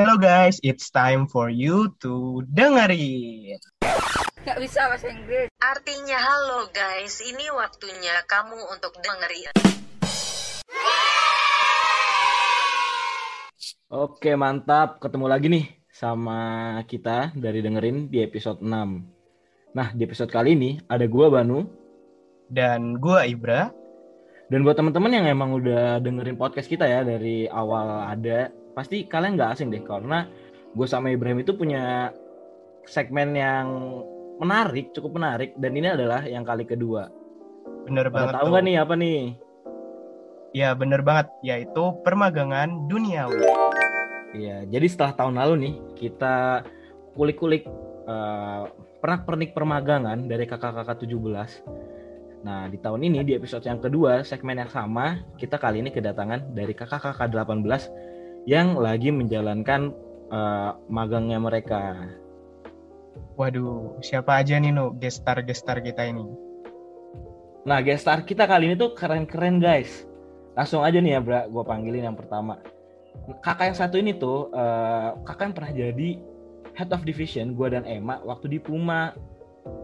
Hello guys, it's time for you to dengerin. Gak bisa bahasa Inggris. Artinya halo guys, ini waktunya kamu untuk dengerin. Oke, mantap. Ketemu lagi nih sama kita dari dengerin di episode 6. Nah, di episode kali ini ada gua Banu Dan gua Ibra. dan buat teman-teman yang emang udah dengerin podcast kita ya dari awal ada, pasti kalian nggak asing deh karena gue sama Ibrahim itu punya segmen yang menarik, cukup menarik dan ini adalah yang kali kedua. Bener Pada banget tahu nggak nih apa nih? Ya bener banget, yaitu permagangan duniawi. Iya, jadi setelah tahun lalu nih kita kulik-kulik eh, pernak-pernik permagangan dari kakak-kakak 17. Nah, di tahun ini di episode yang kedua, segmen yang sama, kita kali ini kedatangan dari kakak-kakak 18 yang lagi menjalankan eh, magangnya mereka. Waduh, siapa aja nih no gestar-gestar kita ini? Nah, guest star kita kali ini tuh keren-keren guys. Langsung aja nih ya, Bra, gue panggilin yang pertama. Kakak yang satu ini tuh, eh, kakak yang pernah jadi head of division, gue dan Emma waktu di Puma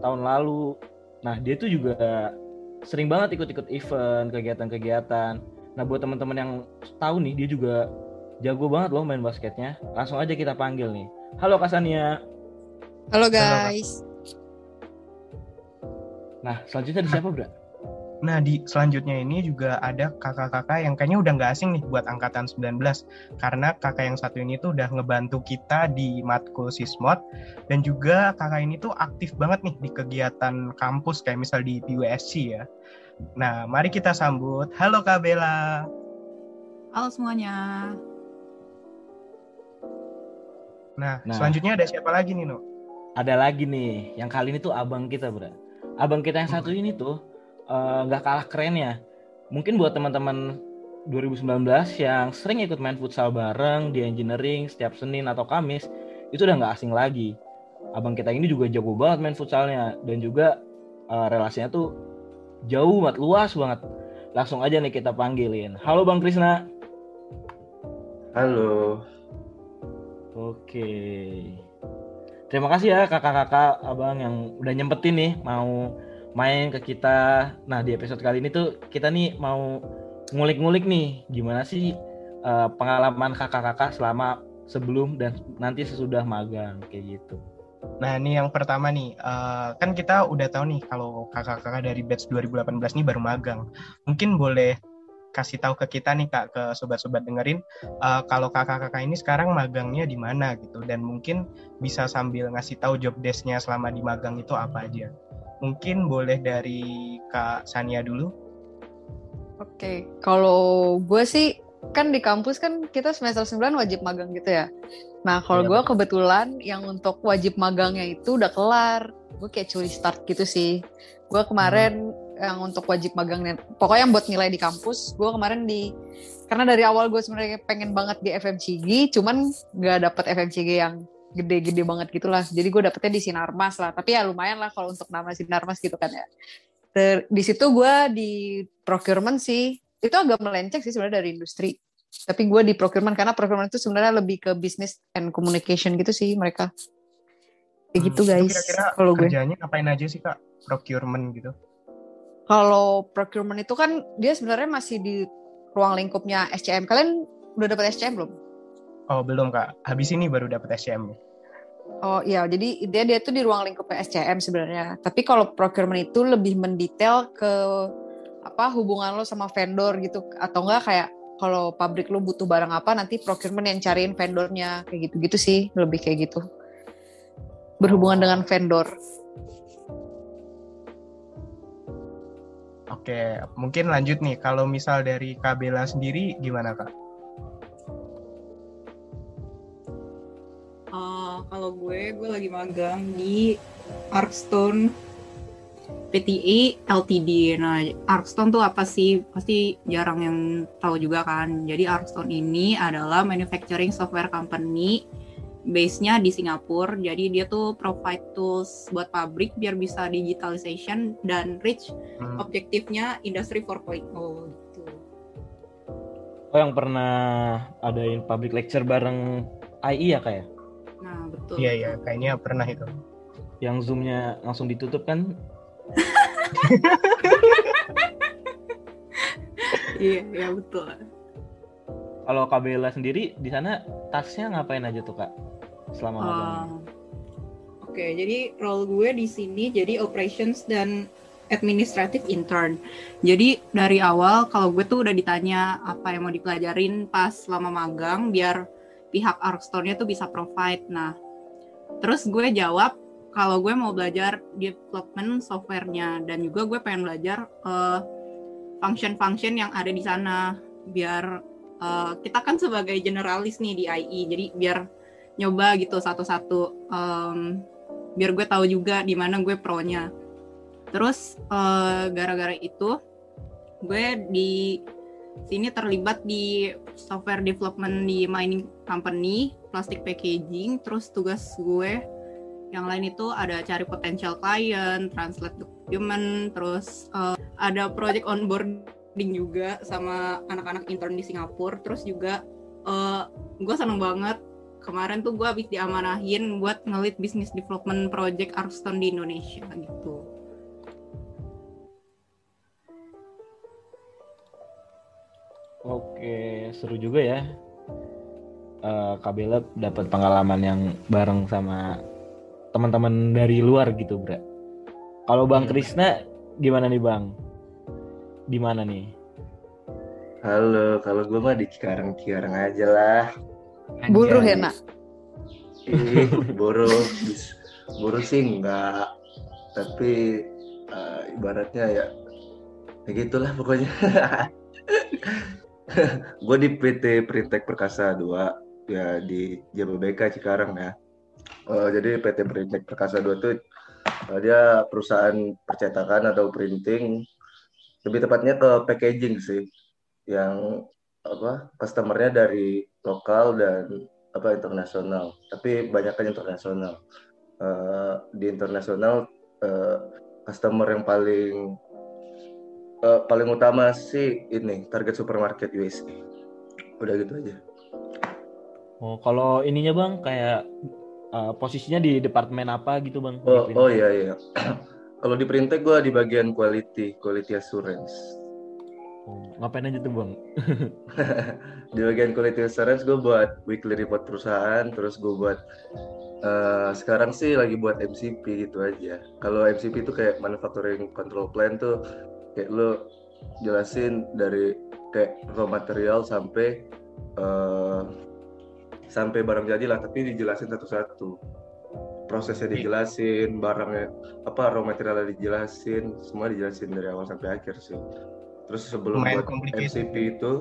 tahun lalu. Nah, dia tuh juga sering banget ikut-ikut event, kegiatan-kegiatan. Nah, buat teman-teman yang tahu nih, dia juga jago banget loh main basketnya. Langsung aja kita panggil nih. Halo Kasania. Halo guys. Nah, selanjutnya ada siapa, Bra? Nah, di selanjutnya ini juga ada kakak-kakak yang kayaknya udah nggak asing nih buat angkatan 19. Karena kakak yang satu ini tuh udah ngebantu kita di matkul Sismod. Dan juga kakak ini tuh aktif banget nih di kegiatan kampus kayak misal di PUSC ya. Nah, mari kita sambut. Halo Kak Bella. Halo semuanya. Nah, Nah. selanjutnya ada siapa lagi nih, No? ada lagi nih yang kali ini tuh abang kita bro. Abang kita yang satu ini tuh eh, nggak kalah keren ya. Mungkin buat teman-teman 2019 yang sering ikut main futsal bareng di engineering setiap Senin atau Kamis itu udah nggak asing lagi. Abang kita ini juga jago banget main futsalnya dan juga eh, relasinya tuh jauh banget luas banget. Langsung aja nih kita panggilin. Halo bang Krisna. Halo, Oke. Terima kasih ya kakak-kakak abang yang udah nyempetin nih mau main ke kita. Nah di episode kali ini tuh kita nih mau ngulik-ngulik nih gimana sih eh, pengalaman kakak-kakak selama sebelum dan nanti sesudah magang kayak gitu. Nah, ini yang pertama nih. eh, kan kita udah tahu nih kalau kakak-kakak dari batch 2018 nih baru magang. Mungkin boleh kasih tahu ke kita nih Kak, ke sobat-sobat dengerin, eh, kalau kakak-kakak ini sekarang magangnya di mana gitu. Dan mungkin bisa sambil ngasih tahu job desk-nya selama di magang itu apa aja. Mungkin boleh dari Kak Sania dulu. Oke, kalau gue sih kan di kampus kan kita semester 9 wajib magang gitu ya. Nah, kalau Iya, gue betul. kebetulan yang untuk wajib magangnya itu udah kelar. Gue kayak curi start gitu sih. Gue kemarin yang untuk wajib magangnya, pokoknya yang buat nilai di kampus, gue kemarin di karena dari awal gue sebenarnya pengen banget di FMCG, cuman nggak dapet FMCG yang gede-gede banget gitulah. Jadi gue dapetnya di Sinarmas lah. Tapi ya lumayan lah kalau untuk nama Sinarmas gitu kan ya. Ter- di situ gue di procurement sih itu agak melenceng sih sebenarnya dari industri tapi gue di procurement karena procurement itu sebenarnya lebih ke business and communication gitu sih mereka kayak gitu Hmm, guys Kira-kira kalau gue kerjanya ngapain aja sih Kak? Procurement gitu. Kalau procurement itu kan dia sebenarnya masih di ruang lingkupnya SCM kalian udah dapat SCM belum Oh, belum Kak. Habis ini baru dapat SCM. Oh iya, jadi dia dia tuh di ruang lingkupnya SCM sebenarnya. Tapi kalau procurement itu lebih mendetail ke apa hubungan lo sama vendor gitu atau enggak kayak kalau pabrik lo butuh barang apa nanti procurement yang cariin vendornya kayak gitu-gitu sih, lebih kayak gitu. Berhubungan dengan vendor. Oke, mungkin lanjut nih. Kalau misal dari Kak Bella sendiri gimana Kak? Eh, kalau gue, gue lagi magang di Arkstone PTI LTD. Nah, Arkstone tuh apa sih? Pasti jarang yang tahu juga kan. Jadi Arkstone ini adalah manufacturing software company base-nya di Singapura. Jadi dia tuh provide tools buat pabrik biar bisa digitalization dan reach Hmm. objektifnya industri 4.0 gitu. Oh yang pernah adain public lecture bareng IE ya kayak Nah, betul. Iya iya, kayaknya pernah itu. yang zoomnya langsung ditutup kan Iya, iya betul. kalau Kak Bella sendiri di sana tasnya ngapain aja tuh kak selama magang? Um, Oke, jadi role gue di sini jadi operations dan administrative intern. Jadi dari awal kalau gue tuh udah ditanya apa yang mau dipelajarin pas selama magang biar pihak Arkstore-nya tuh bisa provide. Nah, terus gue jawab kalau gue mau belajar development software-nya dan juga gue pengen belajar eh, function-function yang ada di sana biar eh, kita kan sebagai generalis nih di IE jadi biar nyoba gitu satu-satu Em, biar gue tahu juga di mana gue pro-nya terus eh, gara-gara itu gue di sini terlibat di software development di mining company plastic packaging terus tugas gue yang lain itu ada cari potential client, translate document, terus eh, ada project onboarding juga sama anak-anak intern di Singapura. Terus juga eh, gue seneng banget kemarin tuh gue habis diamanahin buat ngelit business development project Arkstone di Indonesia gitu. Oke, seru juga ya. Eh Kak Bella dapat pengalaman yang bareng sama teman-teman dari luar gitu, Bra. Kalau Bang Iya. Krisna gimana nih, Bang? Di mana nih? Halo, kalau gue mah di Cikarang-Cikarang aja lah. Buruh ya, nak? Ih, buru, bis- buru sih enggak. Tapi eh, ibaratnya ya, ya gitulah pokoknya. gue di PT Printek Perkasa 2 ya di Jababeka Cikarang ya. Eh, jadi PT Printek Perkasa 2 tuh eh, dia perusahaan percetakan atau printing lebih tepatnya ke packaging sih yang apa customernya dari lokal dan apa internasional. Tapi banyak kan internasional. Eh, di internasional eh, customer yang paling eh, paling utama sih ini target supermarket USA udah gitu aja. Oh, kalau ininya, Bang, kayak eh, posisinya di departemen apa gitu, Bang? Oh oh iya iya. Kalau di Printek gue di bagian quality quality assurance ngapain aja tuh, Bang? di bagian quality assurance gue buat weekly report perusahaan terus gue buat eh, sekarang sih lagi buat MCP gitu aja. Kalau MCP itu kayak manufacturing control plan tuh kayak lo jelasin dari kayak raw material sampai eh, sampai barang jadi lah tapi dijelasin satu-satu. Prosesnya dijelasin barangnya apa raw materialnya dijelasin semua dijelasin dari awal sampai akhir sih terus sebelum Lumayan buat. MCP itu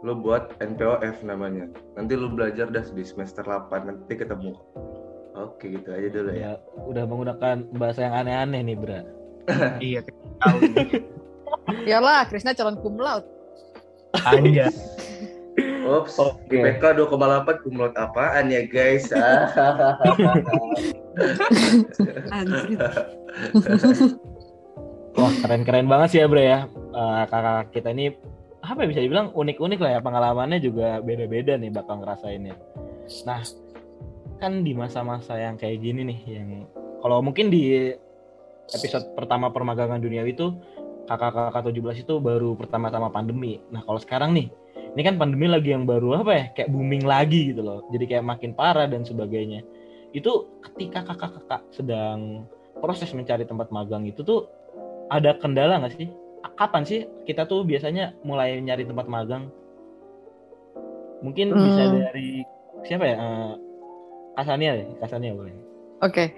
lo buat NPOF namanya nanti lo belajar dah di semester 8 nanti ketemu oke gitu aja dulu ya Ya, udah menggunakan bahasa yang aneh-aneh nih, Bra. Iya, tahu. Iyalah, Krisna calon cum laude. Anjay. Ops. IPK 2,8 kumlot apaan ya guys? Ah. Anjir. Wah, keren-keren banget sih ya, Bra ya. Eh, kakak kita ini apa ya bisa dibilang unik-unik lah ya pengalamannya juga beda-beda nih bakal ngerasainnya. Nah, kan di masa-masa yang kayak gini nih yang kalau mungkin di episode pertama permagangan duniawi itu kakak-kakak 17 itu baru pertama-tama pandemi. Nah, kalau sekarang nih ini kan pandemi lagi yang baru apa ya kayak booming lagi gitu loh. Jadi kayak makin parah dan sebagainya. Itu ketika kakak-kakak sedang proses mencari tempat magang itu tuh ada kendala nggak sih? Kapan sih kita tuh biasanya mulai nyari tempat magang? Mungkin Hmm. bisa dari siapa ya? Eh, Kasania deh, Kasania boleh. Oke,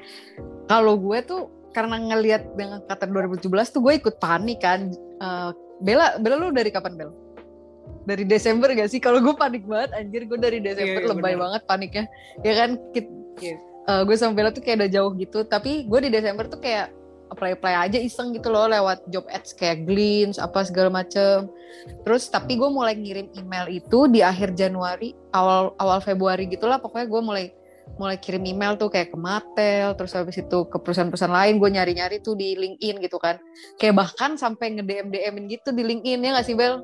kalau gue tuh karena ngelihat dengan kata 2017 tuh gue ikut panik kan. Eh, Bella, Bella lu dari kapan Bel? Dari Desember gak sih? Kalau gue panik banget, anjir gue dari Desember Iya, iya, lebay bener. banget paniknya. Ya kan, kit- Iya. eh, gue sama Bella tuh kayak udah jauh gitu. Tapi gue di Desember tuh kayak apply-apply aja iseng gitu loh lewat job ads kayak Glints apa segala macem. Terus tapi gue mulai ngirim email itu di akhir Januari, awal awal Februari gitulah. Pokoknya gue mulai mulai kirim email tuh kayak ke Matel, terus habis itu ke perusahaan-perusahaan lain gue nyari-nyari tuh di LinkedIn gitu kan. Kayak bahkan sampai nge-DM DM-in gitu di LinkedIn ya nggak sih Bel?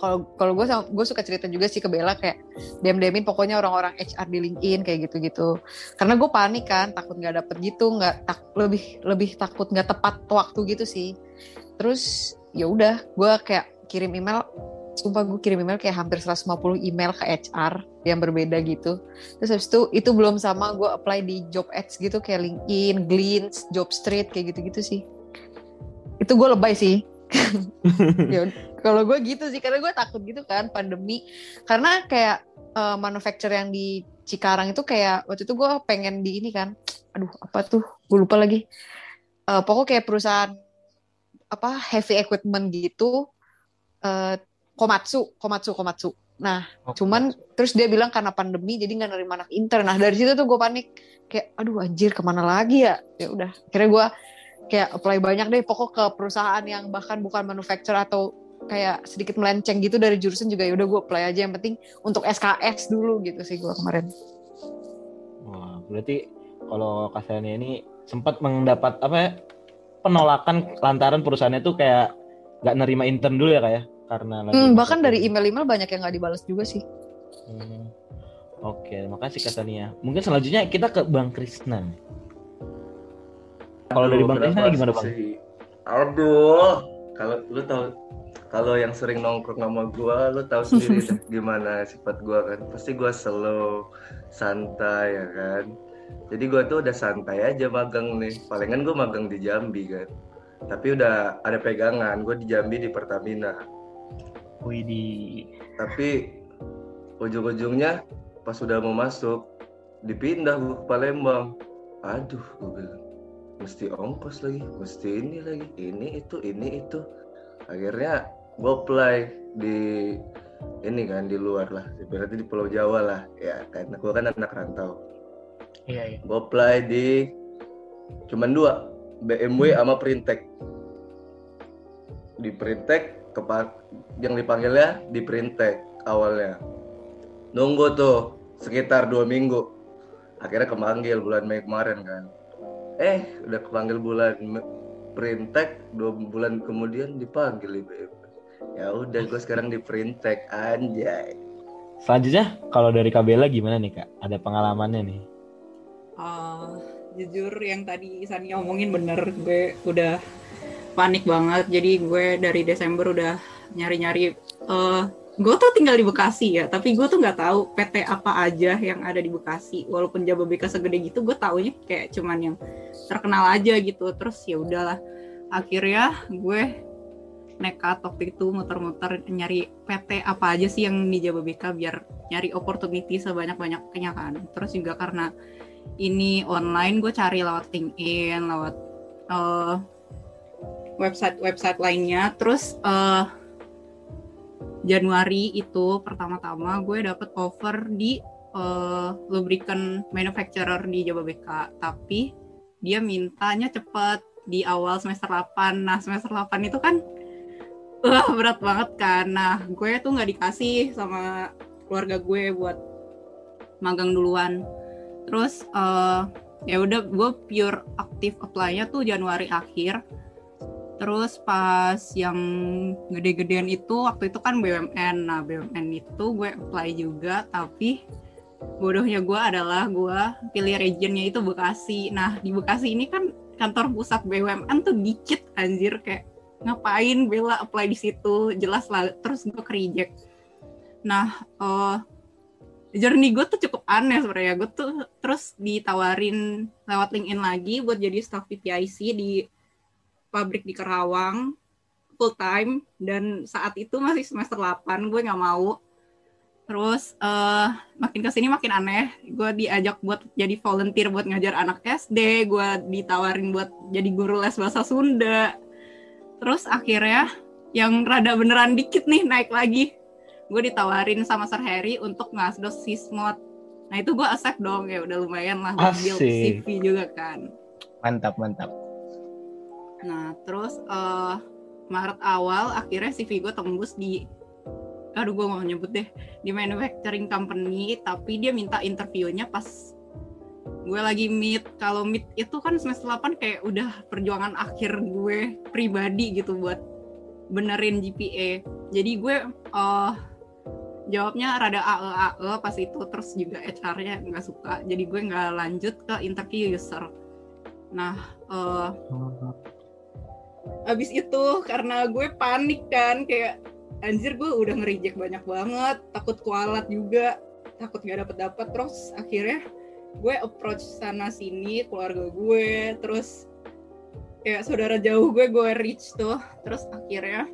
Kalau kalau gue gue suka cerita juga sih ke Bella kayak dem demin pokoknya orang-orang HR di LinkedIn kayak gitu-gitu. Karena gue panik kan takut nggak dapet gitu nggak tak lebih lebih takut nggak tepat waktu gitu sih. Terus ya udah gue kayak kirim email sumpah gue kirim email kayak hampir 150 email ke HR yang berbeda gitu. Terus habis itu itu belum sama gue apply di job ads gitu kayak LinkedIn, Glints, Jobstreet kayak gitu-gitu sih. Itu gue lebay sih. Ya kalau gue gitu sih karena gue takut gitu kan pandemi. Karena kayak uh, manufacturer yang di Cikarang itu kayak waktu itu gue pengen di ini kan. Aduh apa tuh? Gue lupa lagi. Uh, pokok kayak perusahaan apa heavy equipment gitu uh, Komatsu Komatsu Komatsu. Nah oh, cuman terus dia bilang karena pandemi jadi nggak nerima anak intern. Nah dari situ tuh gue panik. Kayak aduh anjir ke mana lagi ya? Ya udah kira gue kayak apply banyak deh pokok ke perusahaan yang bahkan bukan manufacturer atau kayak sedikit melenceng gitu dari jurusan juga ya udah gue apply aja yang penting untuk SKS dulu gitu sih gue kemarin. Wah, berarti kalau kasarnya ini sempat mendapat apa ya penolakan lantaran perusahaannya tuh kayak nggak nerima intern dulu ya kayak ya? karena hmm, bahkan dari email-email banyak yang nggak dibalas juga sih. Hmm. Oke, makasih Kak Tania. Mungkin selanjutnya kita ke Bang Krisna. Kalau dari Bang Krisna gimana Bang? Aduh, kalau lu tahu kalau yang sering nongkrong sama gua, lu tahu sendiri deh gimana sifat gua kan. Pasti gua slow, santai ya kan. Jadi gua tuh udah santai aja magang nih. Palingan gua magang di Jambi kan. Tapi udah ada pegangan, gua di Jambi di Pertamina. Wih di. Tapi ujung-ujungnya pas udah mau masuk dipindah gua ke Palembang. Aduh, gue bilang mesti ongkos lagi mesti ini lagi ini itu ini itu akhirnya gue apply di ini kan di luar lah. Berarti di Pulau Jawa lah ya karena gue kan anak rantau. Iya, iya. gue apply di cuman dua BMW sama Printek di Printek kepak yang dipanggilnya di Printek awalnya. Nunggu tuh sekitar dua minggu. Akhirnya kemanggil bulan Mei kemarin kan. Eh udah kepanggil bulan printek dua bulan kemudian dipanggil IBM ya udah gue sekarang di printek anjay. Selanjutnya kalau dari Kabela gimana nih kak? Ada pengalamannya nih? Uh, jujur yang tadi Sani ngomongin bener gue udah panik banget. Jadi gue dari Desember udah nyari-nyari uh, gue tuh tinggal di Bekasi ya tapi gue tuh nggak tahu PT apa aja yang ada di Bekasi. Walaupun Jababeka segede gitu gue taunya kayak cuman yang terkenal aja gitu. Terus ya udahlah akhirnya gue nekat waktu itu muter-muter nyari PT apa aja sih yang di Jababeka biar nyari opportunity sebanyak-banyaknya kan. Terus juga karena ini online gue cari lewat LinkedIn lewat uh, website-website lainnya. Terus uh, Januari itu pertama-tama gue dapet offer di uh, lubricant manufacturer di Jababeka. Tapi dia mintanya cepet di awal semester 8 nah semester 8 itu kan uh, berat banget nah gue tuh nggak dikasih sama keluarga gue buat magang duluan terus uh, ya udah gue pure aktif apply-nya tuh Januari akhir Terus pas yang gede-gedean itu waktu itu kan BUMN. Nah BUMN itu gue apply juga tapi bodohnya gue adalah gue pilih regionnya itu Bekasi. Nah di Bekasi ini kan kantor pusat BUMN tuh dikit anjir kayak ngapain bela apply di situ? Jelas lah terus gue ke reject. Nah uh, journey gue tuh cukup aneh sebenarnya. Gue tuh terus ditawarin lewat LinkedIn lagi buat jadi staff PPIC di pabrik di Kerawang full time. Dan saat itu masih semester 8 gue nggak mau. Terus uh, makin ke sini makin aneh. Gue diajak buat jadi volunteer buat ngajar anak SD gue ditawarin buat jadi guru les bahasa Sunda terus akhirnya yang rada beneran dikit nih naik lagi. Gue ditawarin sama Sir Harry untuk ngasdos sismot nah itu gue accept dong. Ya udah lumayan lah build CV juga kan. Mantap mantap. Nah, terus uh, Maret awal akhirnya CV gue tembus di aduh gue mau nyebut deh di manufacturing company tapi dia minta interviewnya pas gue lagi meet kalau meet itu kan semester 8 kayak udah perjuangan akhir gue pribadi gitu buat benerin GPA jadi gue eh, jawabnya rada ae ae pas itu terus juga HR-nya nggak suka. Jadi gue nggak lanjut ke interview user. Nah eh, abis itu karena gue panik kan kayak anjir gue udah nge-reject banyak banget takut kualat juga takut gak dapet dapat terus akhirnya gue approach sana sini keluarga gue terus kayak saudara jauh gue gue reach tuh. Terus akhirnya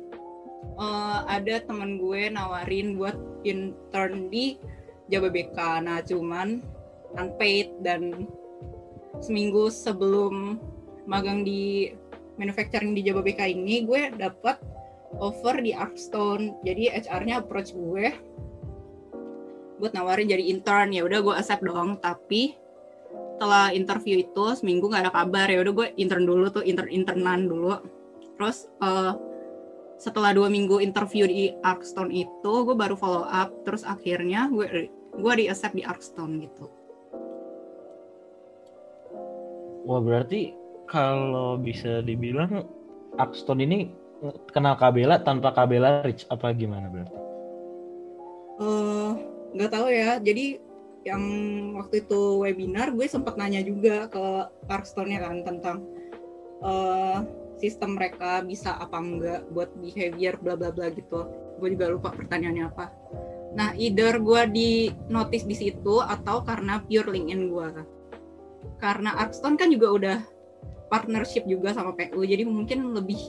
eh, ada temen gue nawarin buat intern di Jababeka nah cuman unpaid dan seminggu sebelum magang di manufacturing di Jababeka ini gue dapat offer di Artstone jadi HR-nya approach gue buat nawarin jadi intern. Ya udah gue accept dong. Tapi setelah interview itu seminggu nggak ada kabar. Ya udah gue intern dulu tuh intern internan dulu. Terus eh, setelah dua minggu interview di Artstone itu gue baru follow up. Terus akhirnya gue gue di accept di Artstone gitu. Wah berarti kalau bisa dibilang Upstone ini kenal Kabela tanpa Kabela Rich apa gimana berarti? Eh, nggak tahu ya. Jadi yang waktu itu webinar gue sempat nanya juga ke Artstone-nya kan tentang eh, sistem mereka bisa apa enggak buat behavior bla bla bla gitu. Gue juga lupa pertanyaannya apa. Nah either gue di notice di situ atau karena pure LinkedIn gue. Karena Artstone kan juga udah partnership juga sama PU jadi mungkin lebih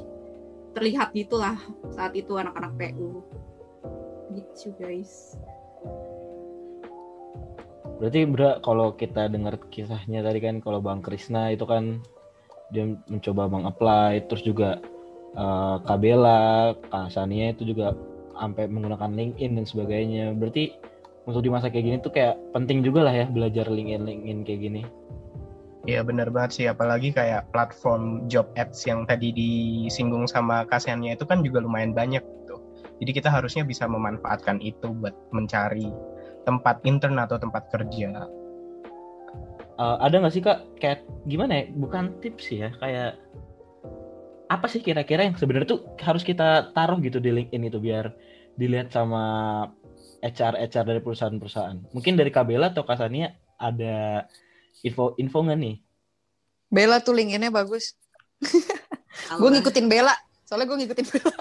terlihat gitulah saat itu anak-anak PU gitu guys Berarti Bra kalau kita dengar kisahnya tadi kan kalau Bang Krisna itu kan dia mencoba meng-apply terus juga eh, Kabela, Kak Sania itu juga sampai menggunakan LinkedIn dan sebagainya. Berarti untuk di masa kayak gini tuh kayak penting juga lah ya belajar LinkedIn LinkedIn kayak gini. Iya benar banget sih, apalagi kayak platform job ads yang tadi disinggung sama kasihannya itu kan juga lumayan banyak gitu. Jadi kita harusnya bisa memanfaatkan itu buat mencari tempat intern atau tempat kerja. Eh, ada nggak sih kak kayak gimana ya? Bukan tips sih ya kayak apa sih kira-kira yang sebenarnya tuh harus kita taruh gitu di LinkedIn itu biar dilihat sama HR HR dari perusahaan-perusahaan. Mungkin dari Kabela atau Kasania ada info info nggak nih? Bella tuh LinkedIn-nya bagus. gue ngikutin Bella. Soalnya gue ngikutin Bella.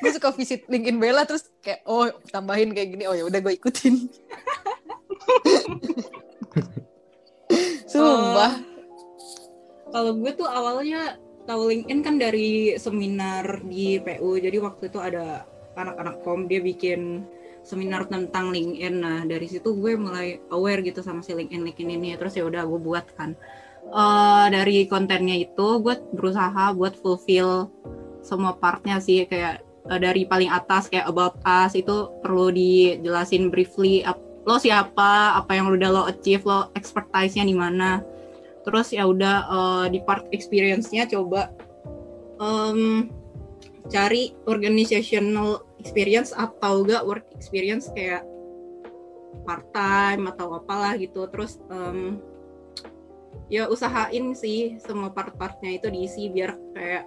Gue suka visit LinkedIn Bella terus kayak oh tambahin kayak gini. Oh ya udah gue ikutin. Sumpah. Eh, kalau gue tuh awalnya tahu LinkedIn kan dari seminar di PU. Jadi waktu itu ada anak-anak kom dia bikin seminar tentang LinkedIn. Nah dari situ gue mulai aware gitu sama si LinkedIn LinkedIn ini. Terus ya udah gue buat kan. Eh, dari kontennya itu gue berusaha buat fulfill semua partnya sih kayak eh, dari paling atas kayak about us itu perlu dijelasin briefly ap- lo siapa, apa yang udah lo achieve, lo expertise-nya di mana. Terus ya udah eh, di part experience-nya coba em, cari organizational experience atau enggak work experience kayak part time atau apalah gitu. Terus em, ya usahain sih semua part-partnya itu diisi biar kayak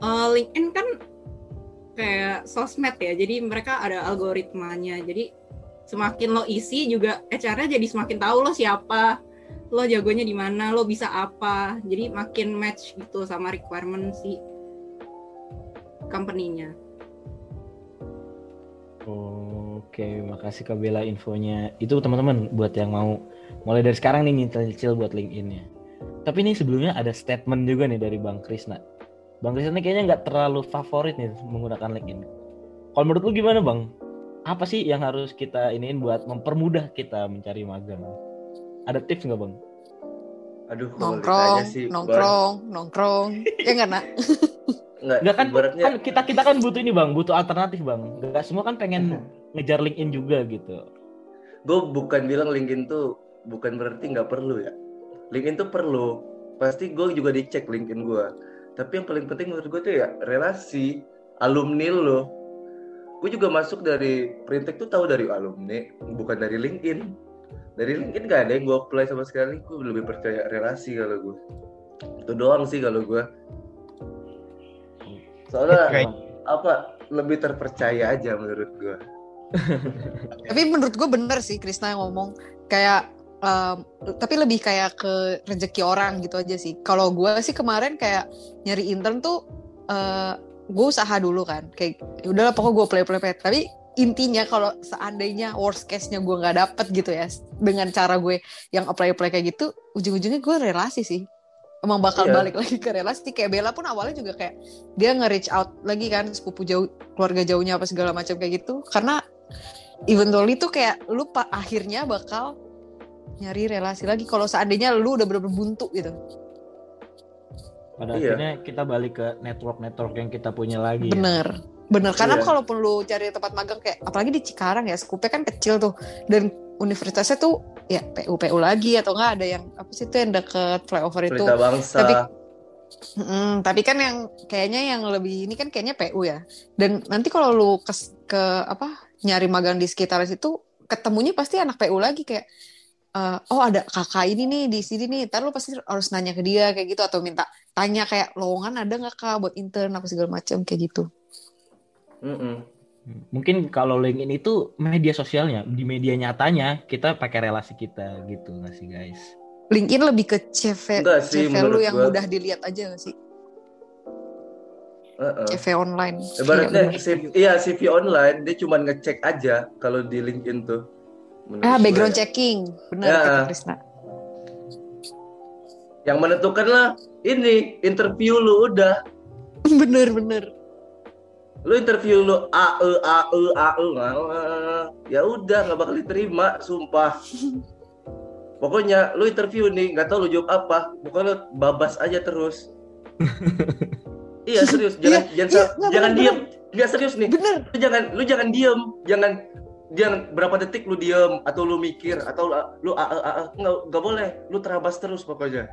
eh, LinkedIn kan kayak sosmed ya. Jadi mereka ada algoritmanya. Jadi semakin lo isi juga HR-nya jadi semakin tahu lo siapa lo jagonya di mana lo bisa apa jadi makin match gitu sama requirement si company-nya Oke, makasih Kak Bella infonya. Itu teman-teman buat yang mau mulai dari sekarang nih nyicil buat LinkedIn-nya. Tapi nih sebelumnya ada statement juga nih dari Bang Krisna. Bang Krisna nih kayaknya nggak terlalu favorit nih menggunakan LinkedIn. Kalau menurut lu gimana Bang? Apa sih yang harus kita iniin buat mempermudah kita mencari magang? Ada tips nggak Bang? Aduh, Nongkrong, sih, Bang, nongkrong, nongkrong. Ya nggak nak? nggak, Enggak kan, ibaratnya kan kita kita kan butuh ini Bang, butuh alternatif Bang. Gak semua kan pengen ngejar LinkedIn juga gitu. gue bukan bilang LinkedIn tuh bukan berarti nggak perlu ya. LinkedIn tuh perlu. Pasti gue juga dicek LinkedIn gue. Tapi yang paling penting menurut gue tuh ya relasi alumni lo. Gue juga masuk dari Printek tuh tahu dari alumni, bukan dari LinkedIn. Dari LinkedIn gak ada yang gue apply sama sekali. Gue lebih percaya relasi kalau gue. Itu doang sih kalau gue. Soalnya apa lebih terpercaya aja menurut gue. Tapi menurut gue bener sih Krisna yang ngomong kayak um, tapi lebih kayak ke rezeki orang gitu aja sih. Kalau gue sih kemarin kayak nyari intern tuh uh, gue usaha dulu kan. Kayak ya udahlah pokoknya gue play play play. Tapi intinya kalau seandainya worst case-nya gue nggak dapet gitu ya dengan cara gue yang apply apply kayak gitu, ujung-ujungnya gue relasi sih. Emang bakal Iya. balik lagi ke relasi. Kayak Bella pun awalnya juga kayak dia nge-reach out lagi kan sepupu jauh keluarga jauhnya apa segala macam kayak gitu. Karena eventually tuh kayak lu pak akhirnya bakal nyari relasi lagi kalau seandainya lu udah bener-bener buntu gitu. Pada Iya. akhirnya kita balik ke network-network yang kita punya lagi. ya. Bener. Bener. Karena Iya. kalaupun lu cari tempat magang kayak apalagi di Cikarang ya, skupnya kan kecil tuh dan universitasnya tuh ya PU PU lagi atau enggak ada yang apa sih itu yang deket flyover itu. Bangsa. Tapi- Mm, tapi kan yang kayaknya yang lebih ini kan kayaknya PU ya. Dan nanti kalau lu ke, ke apa nyari magang di sekitar situ ketemunya pasti anak PU lagi kayak eh, oh ada kakak ini nih di sini nih. Ntar lu pasti harus nanya ke dia kayak gitu atau minta tanya kayak lowongan ada nggak kak buat intern apa segala macam kayak gitu. Mm-mm. Mungkin kalau LinkedIn itu media sosialnya, di media nyatanya kita pakai relasi kita gitu nggak sih guys? LinkedIn lebih ke CV, Enggak sih, CV lu yang gua. mudah dilihat aja nggak sih? Uh-uh. CV online. Ibaratnya Iya. CV, iya CV online dia cuma ngecek aja kalau di LinkedIn tuh. Ah, gue. background checking. Benar Ya. kata Krisna. Yang menentukan lah ini interview lu udah. bener bener. Lu interview lu A E A E A E ya udah nggak bakal diterima, sumpah. Pokoknya lu interview nih nggak tahu lu jawab apa, pokoknya lu babas aja terus. iya serius, jangan Iya, jangan iya, sa- nggak, jangan bener, diem. Nggak serius nih. Bener. Lu jangan lu jangan diem, jangan jangan berapa detik lu diem atau lu mikir atau lu, lu a, a, a, a. nggak nggak boleh, lu terabas terus pokoknya.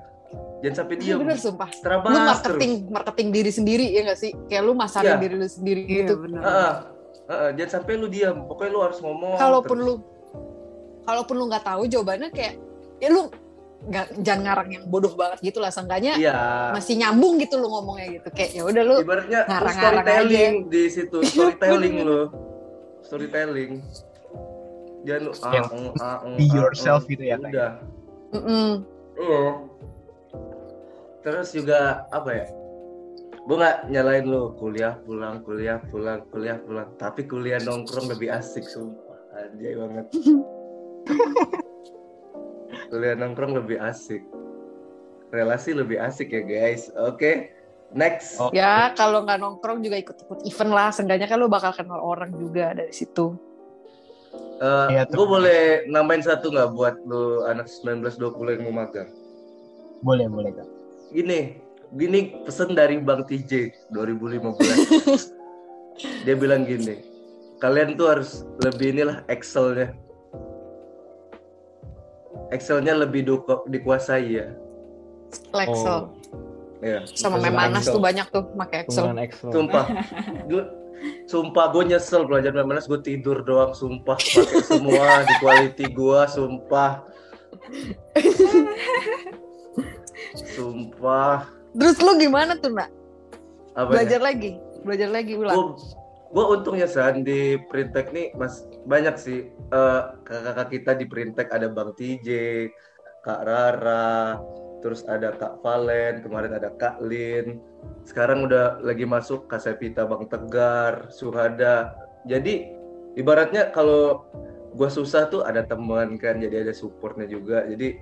Jangan sampai diem. Bener sumpah. Terabas Lu terus. marketing marketing diri sendiri ya nggak sih? Kayak lu masarin Iya. diri lu sendiri Iya gitu. benar. Heeh. Heeh, jangan sampai lu diam. Pokoknya lu harus ngomong. Kalaupun terus. lu kalaupun lu nggak tahu jawabannya kayak ya lu nggak jangan ngarang yang bodoh banget gitu lah seenggaknya Iya. masih nyambung gitu lu ngomongnya gitu kayak ya udah lu Ibaratnya lu ngarang-ngarang storytelling di situ, Iya, storytelling bener. lu. Storytelling. Jangan lu ah, Yang mm, ah, mm, be ah, yourself mm. gitu ya. Udah. mm-mm. Iya. Terus juga apa ya? Gue nggak nyalain lu kuliah pulang kuliah pulang kuliah pulang tapi kuliah nongkrong lebih asik sumpah anjay banget kuliah nongkrong lebih asik relasi lebih asik ya guys oke next Oh. ya kalau nggak nongkrong juga ikut-ikut event lah seenggaknya kan lu bakal kenal orang juga dari situ Iya, gue tuh. Eh, boleh nambahin satu nggak buat lu anak 19-20 yang mau magang? Boleh, boleh kak. gini gini pesan dari Bang TJ 2015 dia bilang gini kalian tuh harus lebih inilah Excelnya. Excelnya lebih du- dikuasai ya. Excel. Ya sama Memanas tuh banyak tuh pakai Excel. Excel. sumpah. gue sumpah gue nyesel belajar Memanas gue tidur doang sumpah. Pakai semua di quality gue sumpah. Sumpah. Terus lu gimana tuh nak? Apa ya? belajar lagi? Belajar lagi ulang? Gue gue untungnya san di Printek nih mas banyak sih. Eh, kakak-kakak kita di Printek ada Bang TJ, Kak Rara, terus ada Kak Valen, kemarin ada Kak Lin, sekarang udah lagi masuk Kak Sepita, Bang Tegar, Suhada. Jadi ibaratnya kalau gue susah tuh ada teman kan, jadi ada supportnya juga. Jadi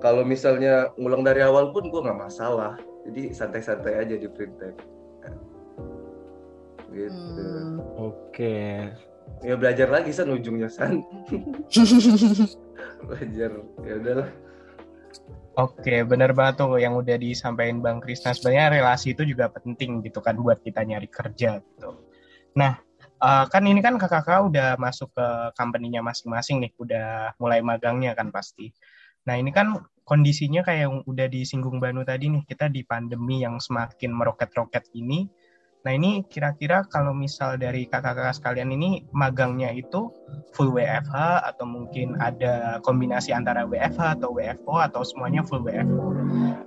kalau misalnya ngulang dari awal pun gue nggak masalah. Jadi santai-santai aja di Printek. Gitu Hmm. Oke. ya belajar lagi san ujungnya san belajar ya udahlah Oke, benar banget tuh yang udah disampaikan Bang Krisna. Sebenarnya relasi itu juga penting gitu kan buat kita nyari kerja gitu. Nah, eh, kan ini kan kakak-kakak udah masuk ke company-nya masing-masing nih, udah mulai magangnya kan pasti. Nah, ini kan kondisinya kayak yang udah disinggung Banu tadi nih, kita di pandemi yang semakin meroket-roket ini. Nah, ini kira-kira kalau misal dari kakak-kakak sekalian ini magangnya itu full WFH atau mungkin ada kombinasi antara WFH atau WFO atau semuanya full WFO.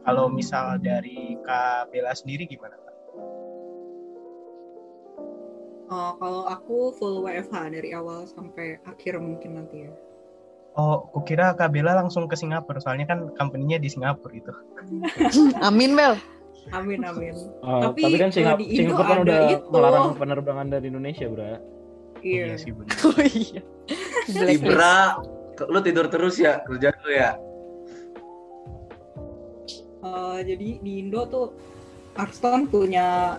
Kalau misal dari Kak Bella sendiri gimana? Kak? Oh, kalau aku full WFH dari awal sampai akhir mungkin nanti ya. Oh, kukira Kak Bella langsung ke Singapura, soalnya kan company-nya di Singapura itu. Amin Bel. Amin amin. Oh, Tapi tapi, kan Singap- di Indo Singapura kan udah itu. melarang penerbangan dari Indonesia, Bra. Iya. sih benar. Oh iya. Ibra, ke- lu tidur terus ya kerja lu ya. Eh, jadi di Indo tuh Arston punya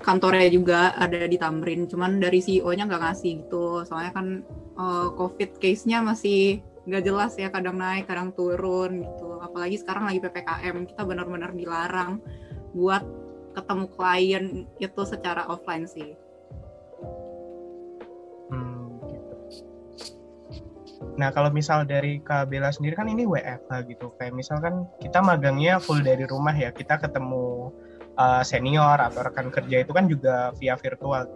kantornya juga ada di Tamrin, cuman dari CEO-nya nggak ngasih gitu. Soalnya kan eh, COVID case-nya masih nggak jelas ya, kadang naik, kadang turun gitu. Apalagi sekarang lagi PPKM, kita benar-benar dilarang buat ketemu klien itu secara offline sih. Hmm, gitu. Nah, kalau misal dari Kak Bella sendiri kan ini WFH gitu. Kayak misalkan kita magangnya full dari rumah ya. Kita ketemu uh, senior atau rekan kerja itu kan juga via virtual.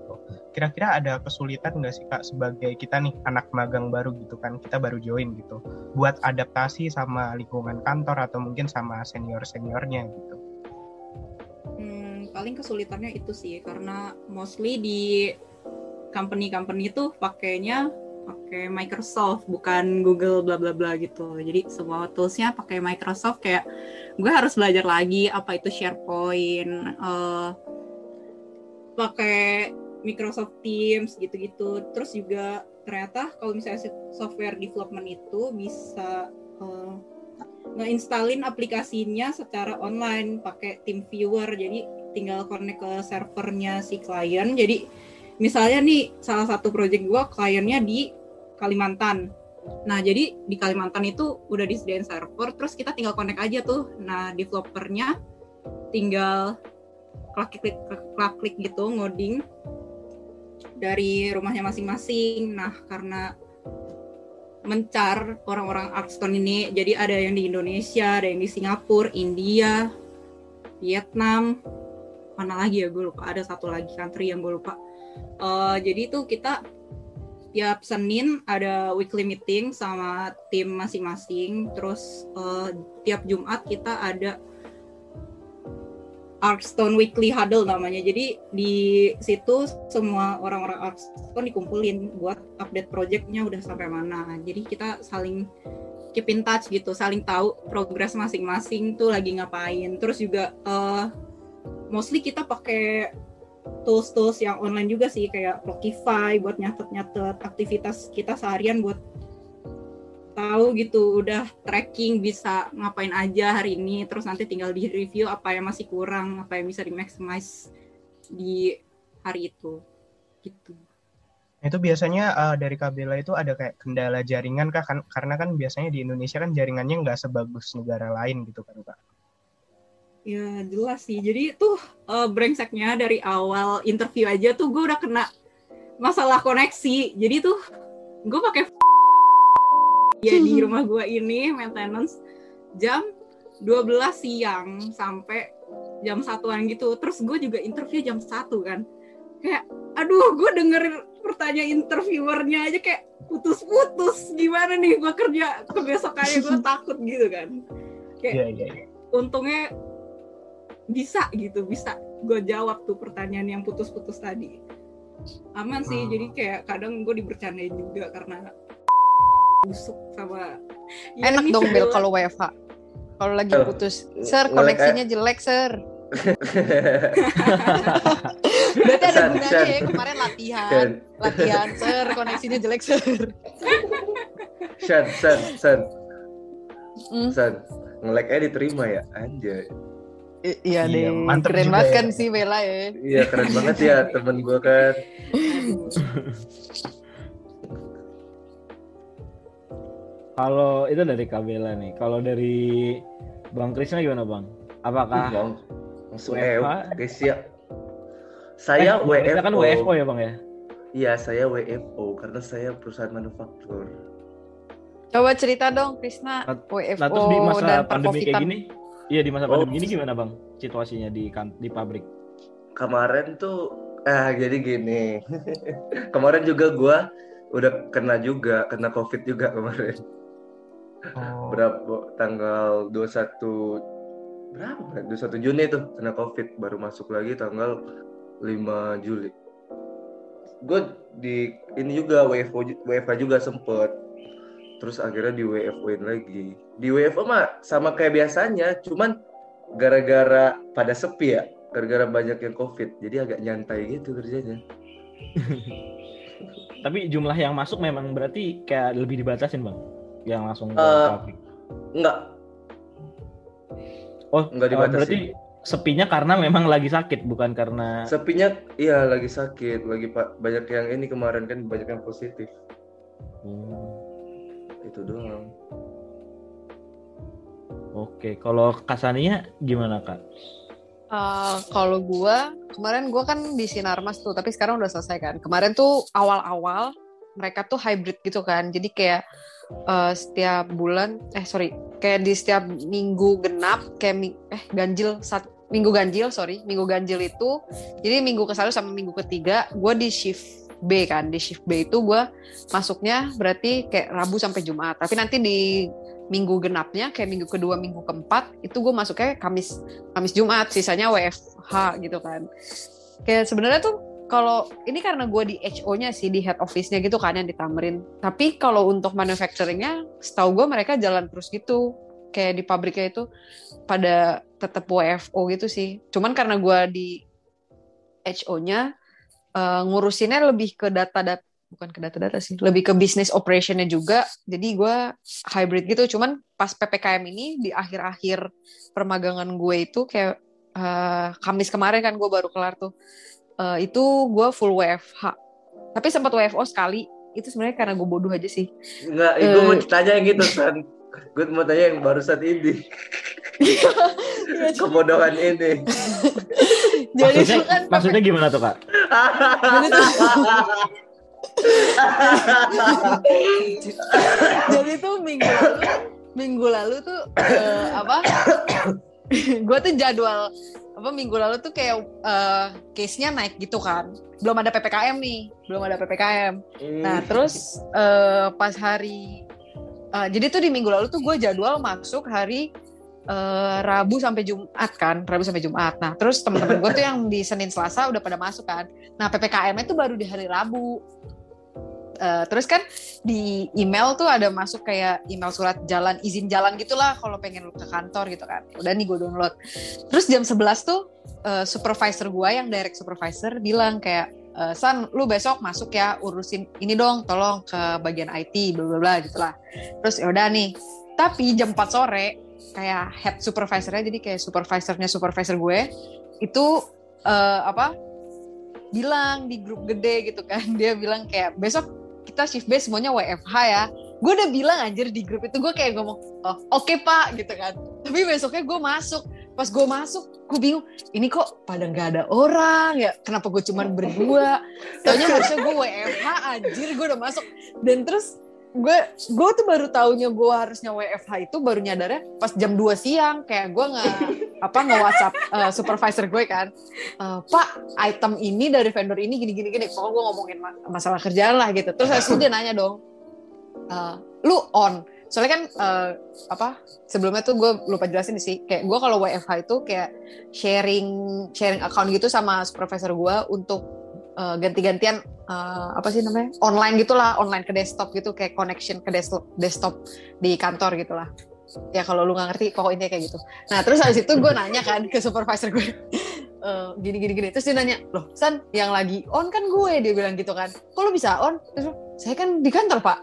Kira-kira ada kesulitan nggak sih Kak sebagai kita nih anak magang baru gitu kan. Kita baru join gitu. Buat adaptasi sama lingkungan kantor atau mungkin sama senior-seniornya gitu. Hmm, paling kesulitannya itu sih karena mostly di company-company itu pakainya pakai Microsoft bukan Google bla bla bla gitu. Jadi semua toolsnya pakai Microsoft kayak gue harus belajar lagi apa itu SharePoint, eh, pakai Microsoft Teams gitu-gitu. Terus juga ternyata kalau misalnya software development itu bisa eh, ngeinstalin aplikasinya secara online pakai TeamViewer jadi tinggal connect ke servernya si klien. Jadi misalnya nih salah satu project gua kliennya di Kalimantan. Nah jadi di Kalimantan itu udah disediain server terus kita tinggal connect aja tuh. Nah developernya tinggal klik klik klik klik gitu ngoding dari rumahnya masing-masing nah karena mencar orang-orang Artston ini. Jadi ada yang di Indonesia, ada yang di Singapura, India, Vietnam, mana lagi ya gue lupa. Ada satu lagi country yang gue lupa. Eh, jadi itu kita tiap Senin ada weekly meeting sama tim masing-masing. Terus eh, tiap Jumat kita ada Artstone Weekly Huddle namanya. Jadi di situ semua orang-orang Artstone dikumpulin buat update projectnya udah sampai mana. Jadi kita saling keep in touch gitu, saling tahu progres masing-masing tuh lagi ngapain. Terus juga eh, mostly kita pakai tools-tools yang online juga sih kayak Clockify buat nyatet-nyatet aktivitas kita seharian buat tahu gitu udah tracking bisa ngapain aja hari ini terus nanti tinggal di review apa yang masih kurang apa yang bisa di maximize di hari itu gitu Itu biasanya uh, dari Kabela itu ada kayak kendala jaringan kah? Kan, karena kan biasanya di Indonesia kan jaringannya nggak sebagus negara lain gitu kan Kak. ya jelas sih jadi tuh eh, brengseknya dari awal interview aja tuh gue udah kena masalah koneksi jadi tuh gue pakai ya di rumah gue ini maintenance jam 12 siang sampai jam satuan gitu terus gue juga interview jam satu kan kayak aduh gue denger pertanyaan interviewernya aja kayak putus-putus gimana nih gue kerja kebesokannya gue takut gitu kan kayak Iya iya. iya. untungnya bisa gitu bisa gue jawab tuh pertanyaan yang putus-putus tadi aman sih Hmm. jadi kayak kadang gue dibercandain juga karena busuk sama Ya, Enak dong Bel kalau WFH. Kalau lagi Oh. putus, Sir Ngelek koneksinya jelek Sir. Berarti ada gunanya ya kemarin latihan, latihan Sir koneksinya jelek Sir. Shan, San, San, Hmm. San. Nge-lag aja diterima ya, anjay. I- iya Iya, deh, mantep keren banget ya. kan sih Bella ya. Iya keren banget ya temen gue kan. Kalau itu dari Kabela nih. Kalau dari Bang Krisna gimana Bang? Apakah Bang, langsung WFH? eh, guys ya. Saya Eh, WFO. kan WFO ya Bang ya? Iya, saya WFO karena saya perusahaan manufaktur. Coba cerita dong Krisna, Nah, WFO Nah terus di masa dan pandemi kayak gini, iya di masa Oh. pandemi gini gimana Bang situasinya di kan di pabrik? Kemarin tuh ah jadi gini. kemarin juga gua udah kena juga, kena Covid juga kemarin. Oh, Berapa tanggal 21 berapa? Bro? 21 Juni tuh kena Covid, baru masuk lagi tanggal 5 Juli. gue di ini juga WFO WFH juga sempet terus akhirnya di WFO-in lagi di WFO mah sama kayak biasanya cuman gara-gara pada sepi ya gara-gara banyak yang covid jadi agak nyantai gitu kerjanya Tapi jumlah yang masuk memang berarti kayak lebih dibatasin bang, yang langsung ke pabrik. enggak Oh, nggak eh, dibatasi. berarti sepinya karena memang lagi sakit, bukan karena. sepinya iya lagi sakit lagi pak banyak yang ini kemarin kan banyak yang positif Hmm, itu doang Oke, kalau Kasaninya gimana kak? Eh, kalau gua kemarin gua kan di Sinarmas tuh, tapi sekarang udah selesai kan. Kemarin tuh awal-awal mereka tuh hybrid gitu kan. Jadi kayak eh, setiap bulan eh sorry, kayak di setiap minggu genap kayak mi- eh ganjil sat, minggu ganjil sorry, minggu ganjil itu jadi minggu ke satu sama minggu ketiga gua di shift B kan. Di shift B itu gua masuknya berarti kayak Rabu sampai Jumat. Tapi nanti di minggu genapnya kayak minggu kedua, minggu keempat itu gue masuknya Kamis Kamis Jumat, sisanya WFH gitu kan. Kayak sebenarnya tuh kalau ini karena gue di HO-nya sih di head office-nya gitu kan yang ditamerin. Tapi kalau untuk manufacturing-nya, setahu gue mereka jalan terus gitu. Kayak di pabriknya itu pada tetap WFO gitu sih. Cuman karena gue di HO-nya eh, ngurusinnya lebih ke data-data bukan ke data-data sih, lebih ke bisnis operation-nya juga. Jadi gue hybrid gitu. Cuman pas PPKM ini di akhir-akhir permagangan gue itu kayak eh, Kamis kemarin kan gue baru kelar tuh. Eh, itu gue full WFH. Tapi sempat WFO sekali. Itu sebenarnya karena gue bodoh aja sih. Enggak, gue mau Eh. tanya yang gitu San gue mau tanya yang barusan ini kebodohan ini Jadi maksudnya, itu kan maksudnya gimana tuh kak? Jadi tuh, minggu lalu minggu lalu tuh eh, apa? gue tuh jadwal apa minggu lalu tuh kayak eh, case-nya naik gitu kan. Belum ada PPKM nih, belum ada PPKM. Nah, terus eh, pas hari eh, jadi tuh di minggu lalu tuh gue jadwal masuk hari eh, Rabu sampai Jumat kan, Rabu sampai Jumat. Nah, terus teman-teman gue tuh yang di Senin Selasa udah pada masuk kan. Nah, PPKM-nya tuh baru di hari Rabu. Eh, terus kan di email tuh ada masuk kayak email surat jalan izin jalan gitulah kalau pengen ke kantor gitu kan. Udah nih gue download. Terus jam 11 tuh eh, supervisor gue yang direct supervisor bilang kayak eh, San lu besok masuk ya urusin ini dong tolong ke bagian IT bla bla bla gitulah. Terus ya udah nih. Tapi jam 4 sore kayak head supervisornya jadi kayak supervisornya supervisor gue itu eh, apa bilang di grup gede gitu kan dia bilang kayak besok kita shift B semuanya WFH ya. Gue udah bilang anjir di grup itu gue kayak ngomong oh, oke pak gitu kan. Tapi besoknya gue masuk. Pas gue masuk gue bingung ini kok pada nggak ada orang ya? Kenapa gue cuman berdua? Taunya harusnya gue WFH anjir gue udah masuk. Dan terus gue gue tuh baru taunya gue harusnya WFH itu baru nyadarnya pas jam 2 siang. Kayak gue nggak apa nge WhatsApp eh, supervisor gue kan. "Eh, Pak item ini dari vendor ini gini gini. Gini pokoknya gue ngomongin ma- masalah kerjaan lah gitu. Terus itu dia nanya dong "Eh, lu on? Soalnya kan eh, apa sebelumnya tuh gue lupa jelasin sih. Kayak gue kalau WFH itu kayak sharing sharing account gitu sama supervisor gue untuk eh, ganti-gantian eh, apa sih namanya? Online gitulah online ke desktop gitu kayak connection ke desktop desktop di kantor gitulah ya kalau lu nggak ngerti pokoknya kayak gitu. Nah terus habis itu gue nanya kan ke supervisor gue "Eh, gini gini gini terus dia nanya loh San yang lagi on kan gue dia bilang gitu kan. Kok lu bisa on? Terus saya kan di kantor pak.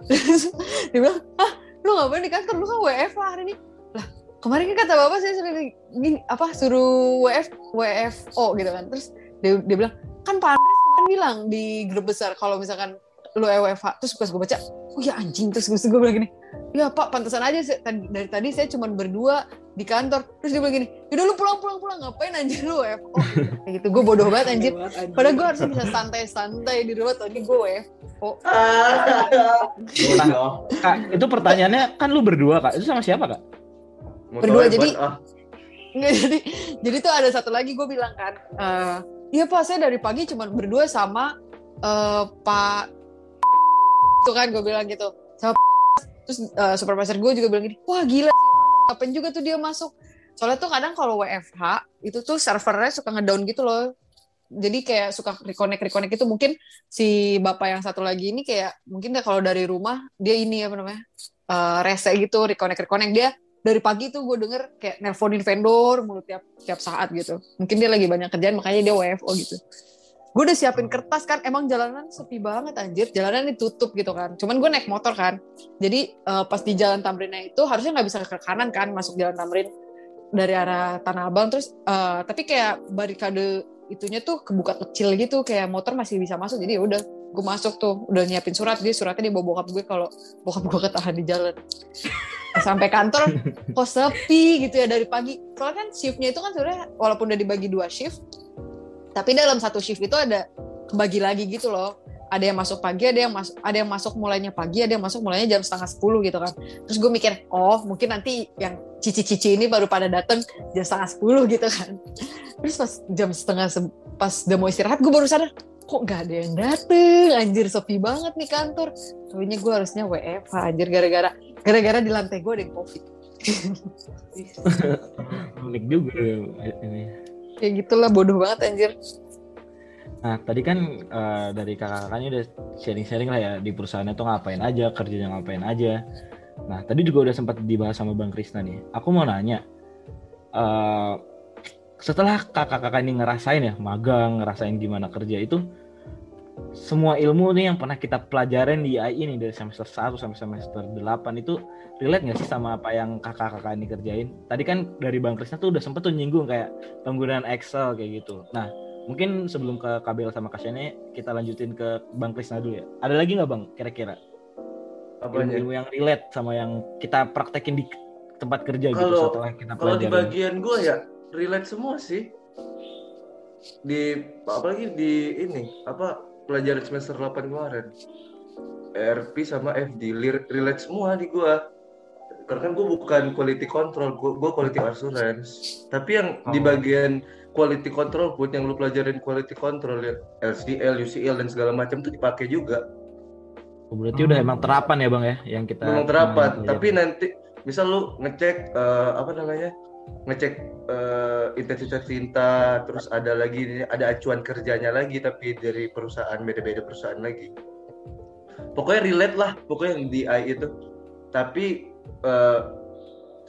Dia bilang ah lu ngapain di kantor lu kan WF hari ini. Lah kemarin kan kata bapak saya suruh gini apa suruh WF WFO gitu kan. Terus dia, dia bilang kan Pak Kemarin bilang di grup besar kalau misalkan lu WFH terus pas gue baca oh ya anjing terus gue bilang gini ya pak pantesan aja dari tadi saya cuma berdua di kantor. Terus dia bilang gini yaudah lu pulang pulang pulang ngapain anjir lu WFO kayak gitu. Gue bodoh banget anjir padahal gue harusnya bisa santai-santai di rumah tadi gue WFO Bodoh. Kak, itu pertanyaannya kan lu berdua kak, itu sama siapa kak? Berdua, jadi- ah. Nggak, jadi jadi tuh ada satu lagi gue bilang kan eh iya pak. Saya dari pagi cuma berdua sama eh, pak itu kan gue bilang gitu. Sama terus eh, supervisor gue juga bilang gini wah gila ngapain juga tuh dia masuk? Soalnya tuh kadang kalau WFH itu tuh servernya suka ngedown gitu loh. Jadi kayak suka reconnect reconnect itu mungkin si bapak yang satu lagi ini kayak mungkin kalau dari rumah dia ini apa namanya eh, rese gitu reconnect reconnect. Dia dari pagi tuh gue denger kayak nelponin vendor mulu tiap tiap saat gitu. Mungkin dia lagi banyak kerjaan makanya dia WFO gitu. Gue udah siapin kertas kan emang jalanan sepi banget anjir. Jalanan ditutup gitu kan. Cuman gue naik motor kan. Jadi eh, pas di jalan Tamrinnya itu harusnya nggak bisa ke kanan kan masuk jalan Tamrin. Dari arah Tanah Abang terus eh, tapi kayak barikade itunya tuh kebuka kecil gitu kayak motor masih bisa masuk. Jadi ya udah gue masuk tuh udah nyiapin surat dia suratnya dia bawa bokap gue kalau bokap gue ketahan di jalan. Sampai kantor kok sepi gitu ya dari pagi. Soalnya kan shiftnya itu kan sebenarnya walaupun udah dibagi dua shift tapi dalam satu shift itu ada kebagi lagi gitu loh. Ada yang masuk pagi ada yang masuk ada yang masuk mulainya pagi ada yang masuk mulainya jam setengah sepuluh gitu kan. Terus gue mikir oh mungkin nanti yang cici-cici ini baru pada dateng jam setengah sepuluh gitu kan. Terus pas jam setengah se- pas udah mau istirahat gue baru sadar kok gak ada yang dateng? Anjir sepi banget nih kantor. Soalnya gue harusnya WFH anjir gara-gara gara-gara di lantai gue ada yang covid. Unik juga ini. Kayak gitulah bodoh banget anjir. Nah, tadi kan eh, dari kakak-kakaknya udah sharing-sharing lah ya di perusahaannya tuh ngapain aja, kerjanya ngapain aja. Nah, tadi juga udah sempat dibahas sama Bang Krisna nih. Aku mau nanya, eh, setelah kakak-kakak ini ngerasain ya, magang, ngerasain gimana kerja itu, semua ilmu nih yang pernah kita pelajarin di AI ini dari semester 1 sampai semester 8 itu relate nggak sih sama apa yang kakak-kakak ini kerjain? Tadi kan dari Bang Krisna tuh udah sempet tuh nyinggung kayak penggunaan Excel kayak gitu. Nah, mungkin sebelum ke Kabel sama Kasyane kita lanjutin ke Bang Krisna dulu ya. Ada lagi nggak Bang kira-kira Apanya? ilmu-ilmu yang relate sama yang kita praktekin di tempat kerja gitu Kalau- setelah kita Kalau di pelajarin? bagian gue ya relate semua sih. Di apalagi di ini apa pelajaran semester 8 kemarin. ERP sama FD relate semua di gua. Karena kan gue bukan quality control, gue gue quality assurance. Tapi yang di Oh. bagian quality control pun yang lu pelajarin quality control ya LCL, UCL dan segala macam tuh dipakai juga. Oh, berarti udah emang terapan ya Bang ya yang kita memang terapan tapi nanti misal lu ngecek eh, apa namanya ngecek eh, intensitas tinta terus ada lagi ini, ada acuan kerjanya lagi tapi dari perusahaan beda-beda perusahaan lagi. Pokoknya relate lah pokoknya yang di AI itu. Tapi eh,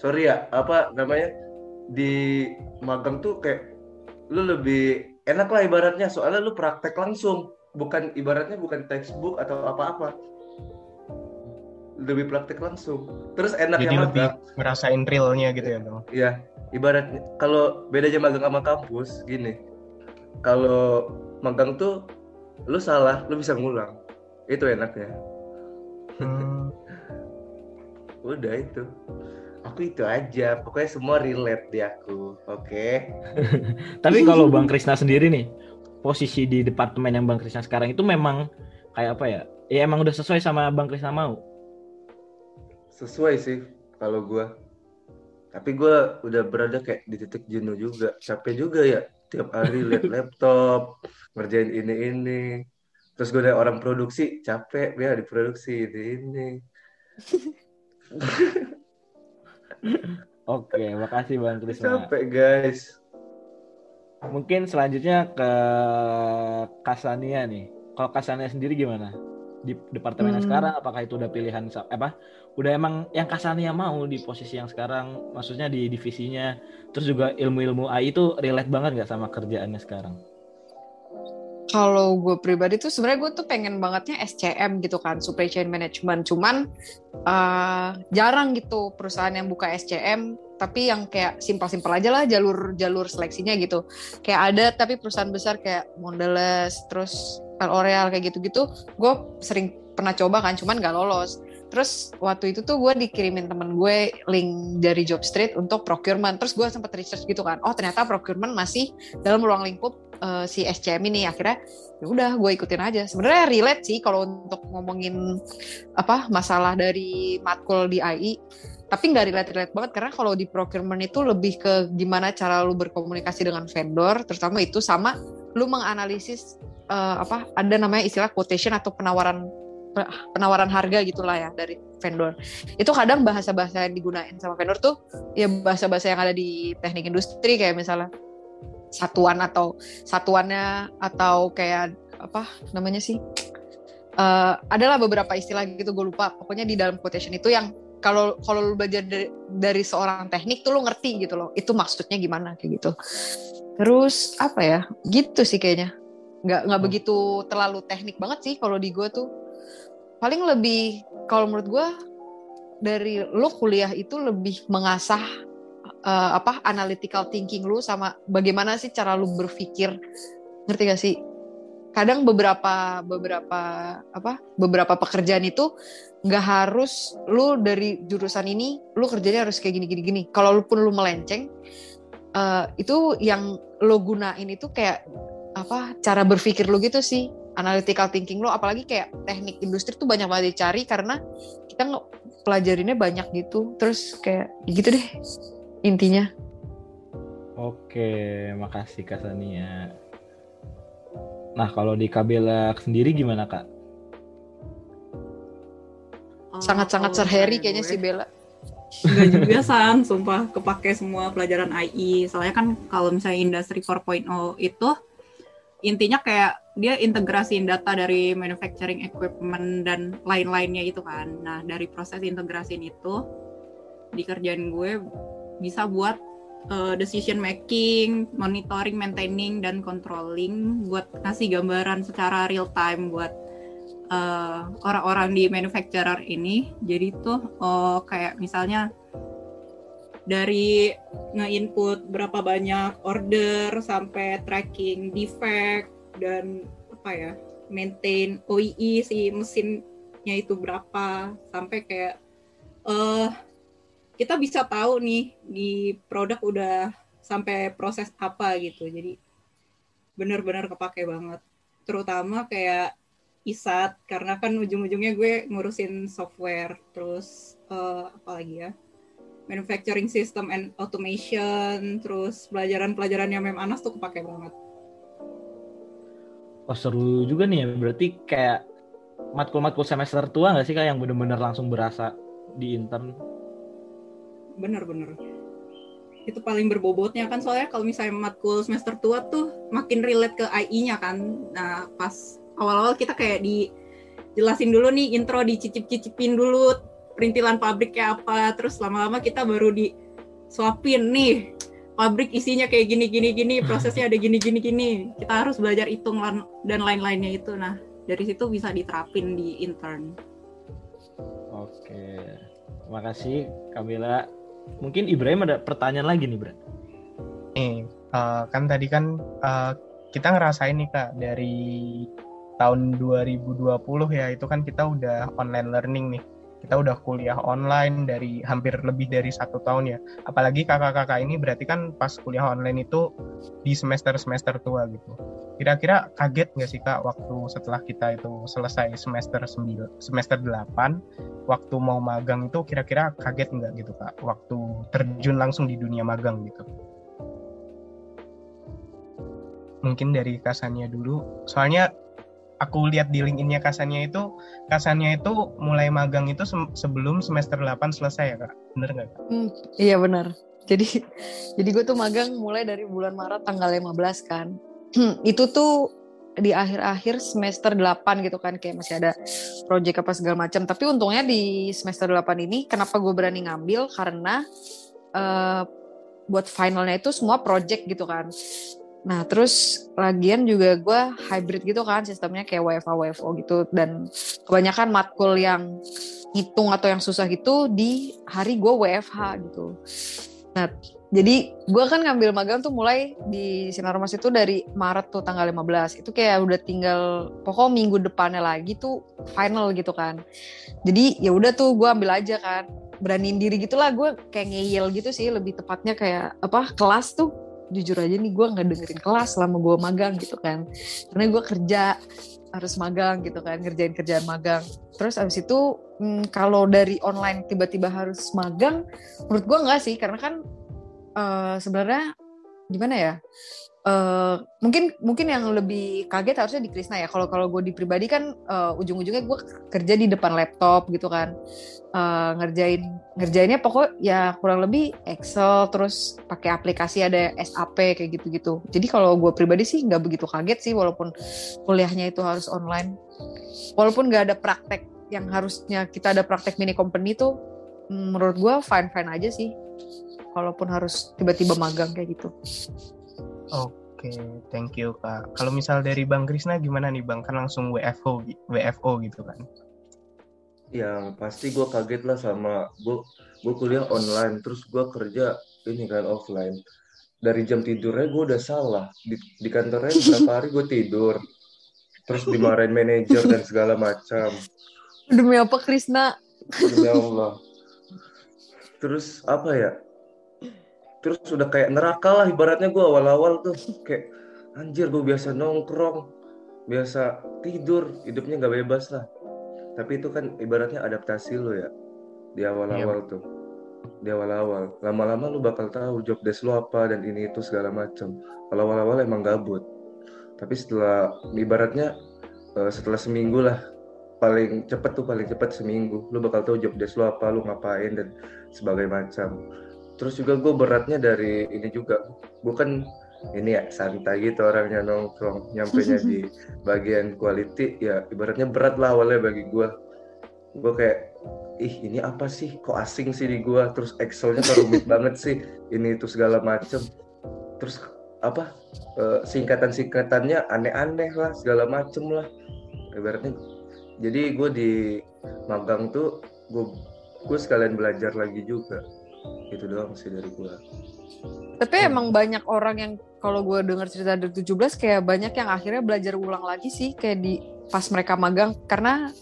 sorry ya apa namanya di magang tuh kayak lu lebih enak lah ibaratnya soalnya lu praktek langsung. Bukan ibaratnya bukan textbook atau apa-apa lebih praktek langsung terus Jadi enaknya lebih magang ngerasain realnya gitu ya bang. ya ibaratnya kalau bedanya magang sama kampus gini kalau magang tuh lu salah lu bisa ngulang itu enaknya Hmm. udah itu aku itu aja pokoknya semua relate di aku oke Tapi kalau Bang Krisna sendiri nih, posisi di departemen yang Bang Krisna sekarang itu memang kayak apa ya? Ya emang udah sesuai sama Bang Krisna mau. Sesuai sih kalau gua tapi gua udah berada kayak di titik jenuh juga capek juga ya tiap hari lihat laptop ngerjain ini ini terus gue ada orang produksi capek ya diproduksi ini ini Oke, makasih Bang Krisna. capek guys Mungkin selanjutnya ke Kasania nih. Kalau Kasania sendiri gimana? Di departemen Hmm. sekarang apakah itu udah pilihan apa? Udah emang yang Kasania mau di posisi yang sekarang, maksudnya di divisinya, terus juga ilmu-ilmu AI itu relate banget nggak sama kerjaannya sekarang? Kalau gue pribadi tuh sebenarnya gue tuh pengen bangetnya SCM gitu kan, supply chain management. Cuman eh, jarang gitu perusahaan yang buka SCM, tapi yang kayak simpel-simpel aja lah jalur jalur seleksinya gitu. Kayak ada tapi perusahaan besar kayak Mondelez, terus L'Oreal kayak gitu-gitu, gue sering pernah coba kan, cuman gak lolos. Terus waktu itu tuh gue dikirimin temen gue link dari Jobstreet untuk procurement. Terus gue sempet research gitu kan, oh ternyata procurement masih dalam ruang lingkup eh, si SCM ini. Akhirnya ya udah gue ikutin aja. Sebenarnya relate sih kalau untuk ngomongin apa masalah dari matkul di AI tapi nggak relate relate banget karena kalau di procurement itu lebih ke gimana cara lu berkomunikasi dengan vendor terutama itu sama lu menganalisis eh, apa ada namanya istilah quotation atau penawaran penawaran harga gitulah ya dari vendor. Itu kadang bahasa-bahasa yang digunain sama vendor tuh ya bahasa-bahasa yang ada di teknik industri kayak misalnya satuan atau satuannya atau kayak apa namanya sih Eh, adalah beberapa istilah gitu gue lupa. Pokoknya di dalam quotation itu yang kalau kalau lu belajar dari, dari seorang teknik tuh lu ngerti gitu loh itu maksudnya gimana kayak gitu. Terus apa ya gitu sih kayaknya. Nggak nggak Hmm. begitu terlalu teknik banget sih kalau di gue tuh paling lebih kalau menurut gue dari lu kuliah itu lebih mengasah eh, apa analytical thinking lu sama bagaimana sih cara lu berpikir. Ngerti gak sih? Kadang beberapa beberapa apa beberapa pekerjaan itu nggak harus lu dari jurusan ini lu kerjanya harus kayak gini gini gini. Kalau lu pun lu melenceng eh, itu yang lo gunain itu kayak apa cara berpikir lu gitu sih analytical thinking lo apalagi kayak teknik industri tuh banyak banget dicari karena kita nge- pelajarinnya banyak gitu terus kayak ya gitu deh intinya Oke, makasih Kak Sania. Nah, kalau di Kabela sendiri gimana Kak? sangat-sangat kalau serheri kayaknya gue- si Bella Enggak juga San, sumpah kepake semua pelajaran AI. Soalnya kan kalau misalnya industri 4.0 itu intinya kayak dia integrasiin data dari manufacturing equipment dan lain-lainnya itu kan. Nah, dari proses integrasiin itu di kerjaan gue bisa buat uh, decision making, monitoring, maintaining dan controlling buat ngasih gambaran secara real time buat uh, orang-orang di manufacturer ini. Jadi tuh oh, kayak misalnya dari nge-input berapa banyak order sampai tracking defect dan apa ya maintain OEE si mesinnya itu berapa. Sampai kayak eh kita bisa tahu nih di produk udah sampai proses apa gitu. Jadi bener-bener kepake banget. Terutama kayak ISAT karena kan ujung-ujungnya gue ngurusin software. Terus eh, apa lagi ya manufacturing system and automation terus pelajaran-pelajaran yang Mem Anas tuh kepake banget. Oh seru juga nih ya, berarti kayak matkul-matkul semester tua nggak sih Kak yang bener-bener langsung berasa di intern? bener-bener. Itu paling berbobotnya kan soalnya kalau misalnya matkul semester tua tuh makin relate ke AI-nya kan. Nah pas awal-awal kita kayak dijelasin dulu nih intro dicicip-cicipin dulu perintilan pabriknya apa terus lama-lama kita baru disuapin nih pabrik isinya kayak gini gini gini prosesnya ada gini gini gini kita harus belajar hitung dan lain-lainnya itu nah dari situ bisa diterapin di intern Oke, makasih Kamila. Mungkin Ibrahim ada pertanyaan lagi nih Bro. Nih, eh, kan tadi kan eh, kita ngerasain nih Kak dari tahun 2020 ya itu kan kita udah online learning nih. Kita udah kuliah online dari hampir lebih dari satu tahun ya. Apalagi kakak-kakak ini berarti kan pas kuliah online itu di semester-semester tua gitu. Kira-kira kaget nggak sih Kak waktu setelah kita itu selesai semester 9, semester 8 waktu mau magang itu kira-kira kaget nggak gitu Kak waktu terjun langsung di dunia magang gitu. mungkin dari Kasanya dulu. Soalnya aku lihat di LinkedIn-nya Kasanya itu, Kasanya itu mulai magang itu se- sebelum semester 8 selesai ya kak? Bener nggak? Hmm, iya benar. Jadi jadi gue tuh magang mulai dari bulan Maret tanggal 15 kan. itu tuh di akhir-akhir semester 8 gitu kan kayak masih ada project apa segala macam. Tapi untungnya di semester 8 ini kenapa gue berani ngambil karena eh, buat finalnya itu semua project gitu kan. Nah terus lagian juga gue hybrid gitu kan sistemnya kayak WFA WFO gitu dan kebanyakan matkul yang ngitung atau yang susah gitu di hari gue WFH gitu. Nah, jadi gue kan ngambil magang tuh mulai di Sinar Mas itu dari Maret tuh tanggal 15. Itu kayak udah tinggal pokok minggu depannya lagi tuh final gitu kan. Jadi ya udah tuh gue ambil aja kan. Beraniin diri gitulah gue kayak ngeyel gitu sih lebih tepatnya kayak apa kelas tuh jujur aja nih gue nggak dengerin kelas selama gue magang gitu kan. Karena gue kerja harus magang gitu kan ngerjain kerjaan magang. Terus abis itu hmm, kalau dari online tiba-tiba harus magang menurut gue nggak sih. Karena kan eh, sebenarnya gimana ya eh, mungkin mungkin yang lebih kaget harusnya di Krisna ya. Kalau kalau gue di pribadi kan eh, ujung-ujungnya gue kerja di depan laptop gitu kan, Eh, ngerjain ngerjainnya pokok ya kurang lebih Excel terus pakai aplikasi ada SAP kayak gitu-gitu. Jadi kalau gue pribadi sih nggak begitu kaget sih walaupun kuliahnya itu harus online. Walaupun nggak ada praktek yang harusnya kita ada praktek mini company mm, menurut gue fine fine aja sih. Walaupun harus tiba-tiba magang kayak gitu. Oke, thank you kak. Kalau misal dari Bang Krisna gimana nih Bang? Kan langsung WFO, WFO gitu kan? Yang pasti gue kaget lah sama gue gue kuliah online terus gue kerja ini kan offline. Dari jam tidurnya gue udah salah di, di kantornya berapa hari gue tidur terus dimarahin manajer dan segala macam. Demi apa Krisna? Ya Allah. Terus apa ya? Terus udah kayak neraka lah ibaratnya gue awal-awal tuh kayak anjir gue biasa nongkrong, biasa tidur, hidupnya nggak bebas lah. Tapi itu kan ibaratnya adaptasi lo ya di awal-awal tuh. Di awal-awal. Lama-lama lu bakal tahu job desk lu apa dan ini itu segala macam. Kalau awal-awal emang gabut. Tapi setelah ibaratnya eh, setelah seminggu lah paling cepet tuh paling cepet seminggu lu bakal tahu job desk lu apa lu ngapain dan sebagai macam terus juga gue beratnya dari ini juga. Gue kan ini ya santai gitu orangnya nongkrong. Nyampe nya di bagian quality ya ibaratnya berat lah awalnya bagi gue gue kayak ih ini apa sih? Kok asing sih di gue terus Excelnya kok rumit banget sih. Ini itu segala macem. Terus apa eh, singkatan-singkatannya aneh-aneh lah segala macem lah. Ibaratnya jadi gue di magang tuh gue gue sekalian belajar lagi juga itu doang sih dari gue Tapi Hmm. emang banyak orang yang kalau gue dengar cerita dari 17 kayak banyak yang akhirnya belajar ulang lagi sih kayak di pas mereka magang. Karena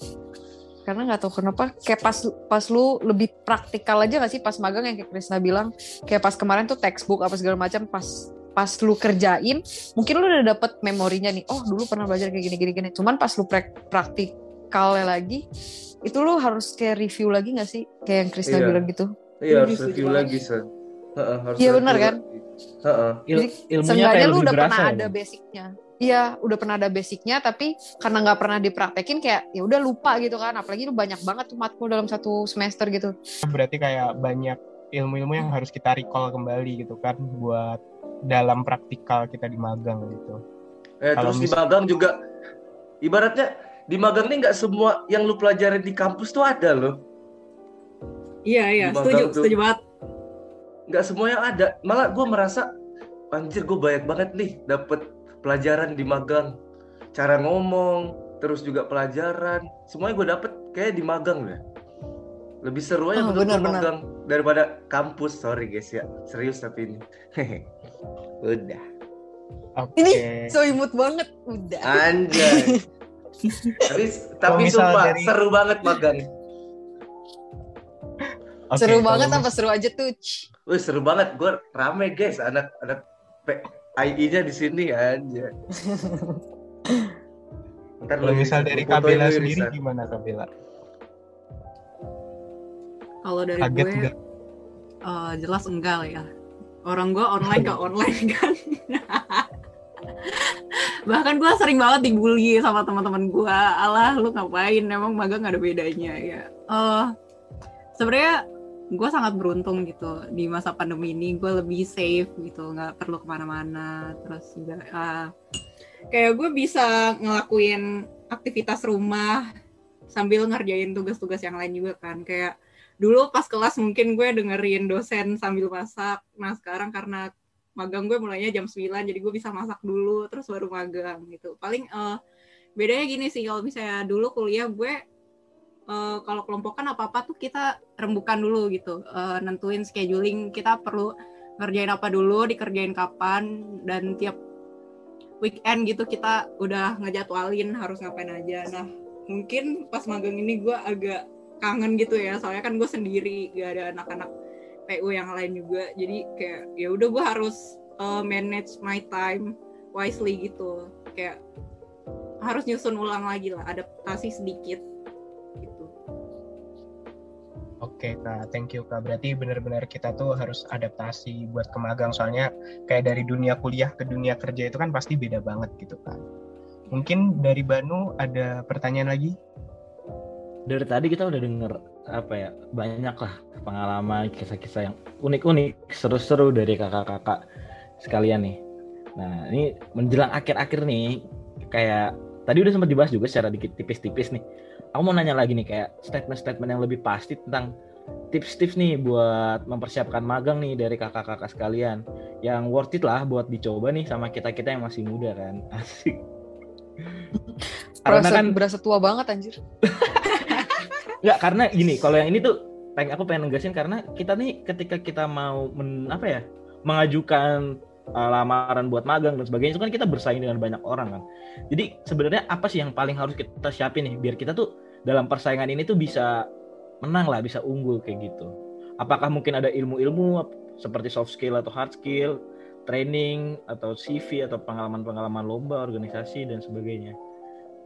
karena nggak tahu kenapa kayak pas pas lu lebih praktikal aja gak sih pas magang yang kayak Krisna bilang? Kayak pas kemarin tuh textbook apa segala macam pas pas lu kerjain mungkin lu udah dapet memorinya nih oh dulu pernah belajar kayak gini gini. Gini cuman pas lu prak- praktikalnya lagi itu lu harus kayak review lagi gak sih? Kayak yang Krisna Iya. bilang gitu iya harus review lagi harus Iya, benar kan? Heeh. Il- Jadi, ilmunya Seenggaknya kayak lu udah berasa pernah ya, ada basicnya. Iya, udah pernah ada basicnya, tapi karena nggak pernah dipraktekin kayak ya udah lupa gitu kan. Apalagi lu banyak banget tuh matkul dalam satu semester gitu. Berarti kayak banyak ilmu-ilmu yang harus kita recall kembali gitu kan buat dalam praktikal kita di magang gitu. Eh, Kalau terus di magang juga ibaratnya di magang nih nggak semua yang lu pelajarin di kampus tuh ada loh Iya iya, setuju, tuh. setuju banget. nggak semua yang ada. Malah gue merasa anjir gue banyak banget nih dapet pelajaran di magang cara ngomong terus juga pelajaran. Semuanya gue dapet kayak di magang ya lebih seru aja Oh, menurut gue benar, benar. magang daripada kampus. Sorry guys ya. Serius tapi ini. Udah. Oke. Ini so imut banget. Udah. anjay. Tapi tapi sumpah dari- seru banget magang Oke, seru banget apa seru aja tuh. Wih seru banget gue rame guys anak anak PII-nya di sini aja Ntar Kalau lu misal bisa dari lu, sendiri Risa. gimana Kabela? Kalau dari Kaget gue nggak? eh, jelas enggak lah ya. Orang gue online ke online kan. Bahkan gue sering banget dibully sama teman-teman gue. Alah lu ngapain? Emang magang gak ada bedanya ya. Eh sebenarnya gue sangat beruntung gitu di masa pandemi ini. Gue lebih safe gitu nggak perlu ke mana-mana. Terus juga eh, kayak gue bisa ngelakuin aktivitas rumah sambil ngerjain tugas-tugas yang lain juga kan. Kayak dulu pas kelas mungkin gue dengerin dosen sambil masak. Nah sekarang karena magang gue mulainya jam 9 jadi gue bisa masak dulu terus baru magang gitu. Paling eh, bedanya gini sih kalau misalnya dulu kuliah gue eh, kalau kelompokan apa apa tuh kita rembukan dulu gitu Eh, nentuin scheduling kita perlu ngerjain apa dulu dikerjain kapan dan tiap weekend gitu kita udah ngejadwalin harus ngapain aja. Nah mungkin pas magang ini gue agak kangen gitu ya soalnya kan gue sendiri gak ada anak-anak PU yang lain juga. Jadi kayak ya udah gue harus uh, manage my time wisely gitu. Kayak harus nyusun ulang lagi lah adaptasi sedikit Oke, kak, thank you kak. Berarti benar-benar kita tuh harus adaptasi buat ke magang. Soalnya kayak dari dunia kuliah ke dunia kerja itu kan pasti beda banget gitu kan. Mungkin dari Banu ada pertanyaan lagi? Dari tadi kita udah denger apa ya banyak lah pengalaman kisah-kisah yang unik-unik, seru-seru dari kakak-kakak sekalian nih. Nah ini menjelang akhir-akhir nih kayak tadi udah sempat dibahas juga secara dikit tipis-tipis nih. Aku mau nanya lagi nih kayak statement-statement yang lebih pasti tentang tips-tips nih buat mempersiapkan magang nih dari kakak-kakak sekalian yang worth it lah buat dicoba nih sama kita-kita yang masih muda kan. Asik. Karena kan berasa tua banget anjir. Enggak, karena gini, kalau yang ini tuh pengen aku pengen negasin karena kita nih ketika kita mau men, apa ya? mengajukan uh, lamaran buat magang dan sebagainya itu kan kita bersaing dengan banyak orang kan. Jadi sebenarnya apa sih yang paling harus kita siapin nih biar kita tuh dalam persaingan ini tuh bisa menang lah, bisa unggul kayak gitu. Apakah mungkin ada ilmu-ilmu seperti soft skill atau hard skill, training atau CV atau pengalaman-pengalaman lomba, organisasi dan sebagainya.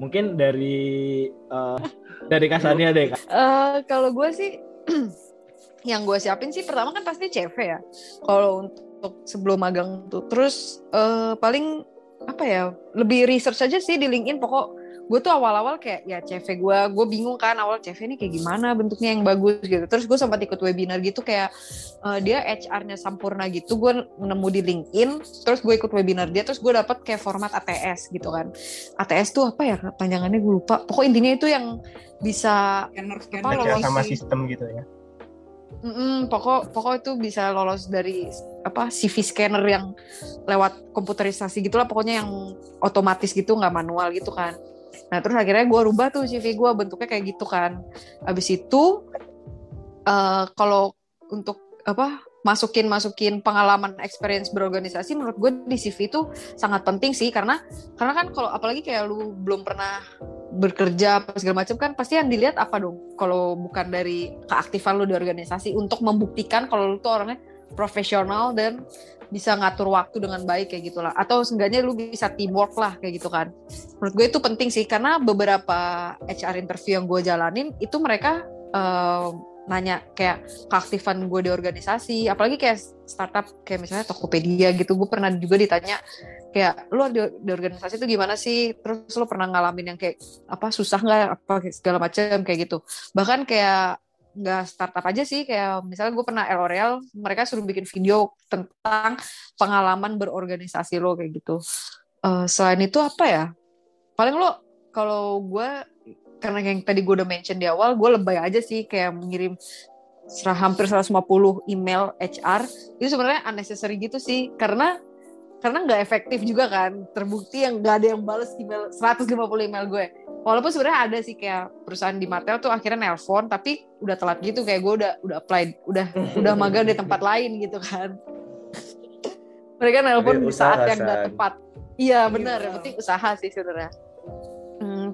Mungkin dari uh, dari Kasania deh. Uh, kalau gue sih yang gue siapin sih pertama kan pasti CV ya. Kalau untuk sebelum magang tuh, terus uh, paling apa ya lebih research aja sih di LinkedIn. Pokok gue tuh awal-awal kayak ya CV gue, gue bingung kan awal CV ini kayak gimana bentuknya yang bagus gitu. Terus gue sempat ikut webinar gitu kayak uh, dia HR-nya sempurna gitu. Gue nemu di LinkedIn, terus gue ikut webinar dia, terus gue dapet kayak format ATS gitu kan. ATS tuh apa ya panjangannya gue lupa. Pokok intinya itu yang bisa Scanner, apa, scanner. Lolos sama sistem gitu ya. Mm-mm, pokok pokok itu bisa lolos dari apa CV scanner yang lewat komputerisasi gitulah pokoknya yang otomatis gitu nggak manual gitu kan. Nah terus akhirnya gue rubah tuh CV gue bentuknya kayak gitu kan. Abis itu eh, kalau untuk apa masukin masukin pengalaman experience berorganisasi menurut gue di CV itu sangat penting sih. Karena karena kan kalau apalagi kayak lu belum pernah bekerja apa segala macam kan pasti yang dilihat apa dong? Kalau bukan dari keaktifan lu di organisasi untuk membuktikan kalau lu tuh orangnya profesional dan bisa ngatur waktu dengan baik kayak gitulah atau seenggaknya lu bisa teamwork lah kayak gitu kan. Menurut gue itu penting sih karena beberapa HR interview yang gue jalanin itu mereka eh, nanya kayak keaktifan gue di organisasi apalagi kayak startup kayak misalnya Tokopedia gitu gue pernah juga ditanya kayak lu di, di organisasi itu gimana sih? Terus lu pernah ngalamin yang kayak apa susah nggak? Apa segala macam kayak gitu. Bahkan kayak nggak startup aja sih kayak misalnya gue pernah L'Oreal mereka suruh bikin video tentang pengalaman berorganisasi lo kayak gitu. Eh, selain itu apa ya? Paling lo kalau gue karena yang tadi gue udah mention di awal gue lebay aja sih kayak mengirim serah hampir 150 email HR itu sebenarnya unnecessary gitu sih karena karena nggak efektif juga kan. Terbukti yang nggak ada yang balas email 150 email gue. Walaupun sebenarnya ada sih kayak perusahaan di Martel tuh akhirnya nelpon tapi udah telat gitu. Kayak gue udah udah apply udah udah magang di tempat lain gitu kan. Mereka nelpon di saat yang nggak San. tepat. Iya benar. Iya. yang penting usaha sih sebenarnya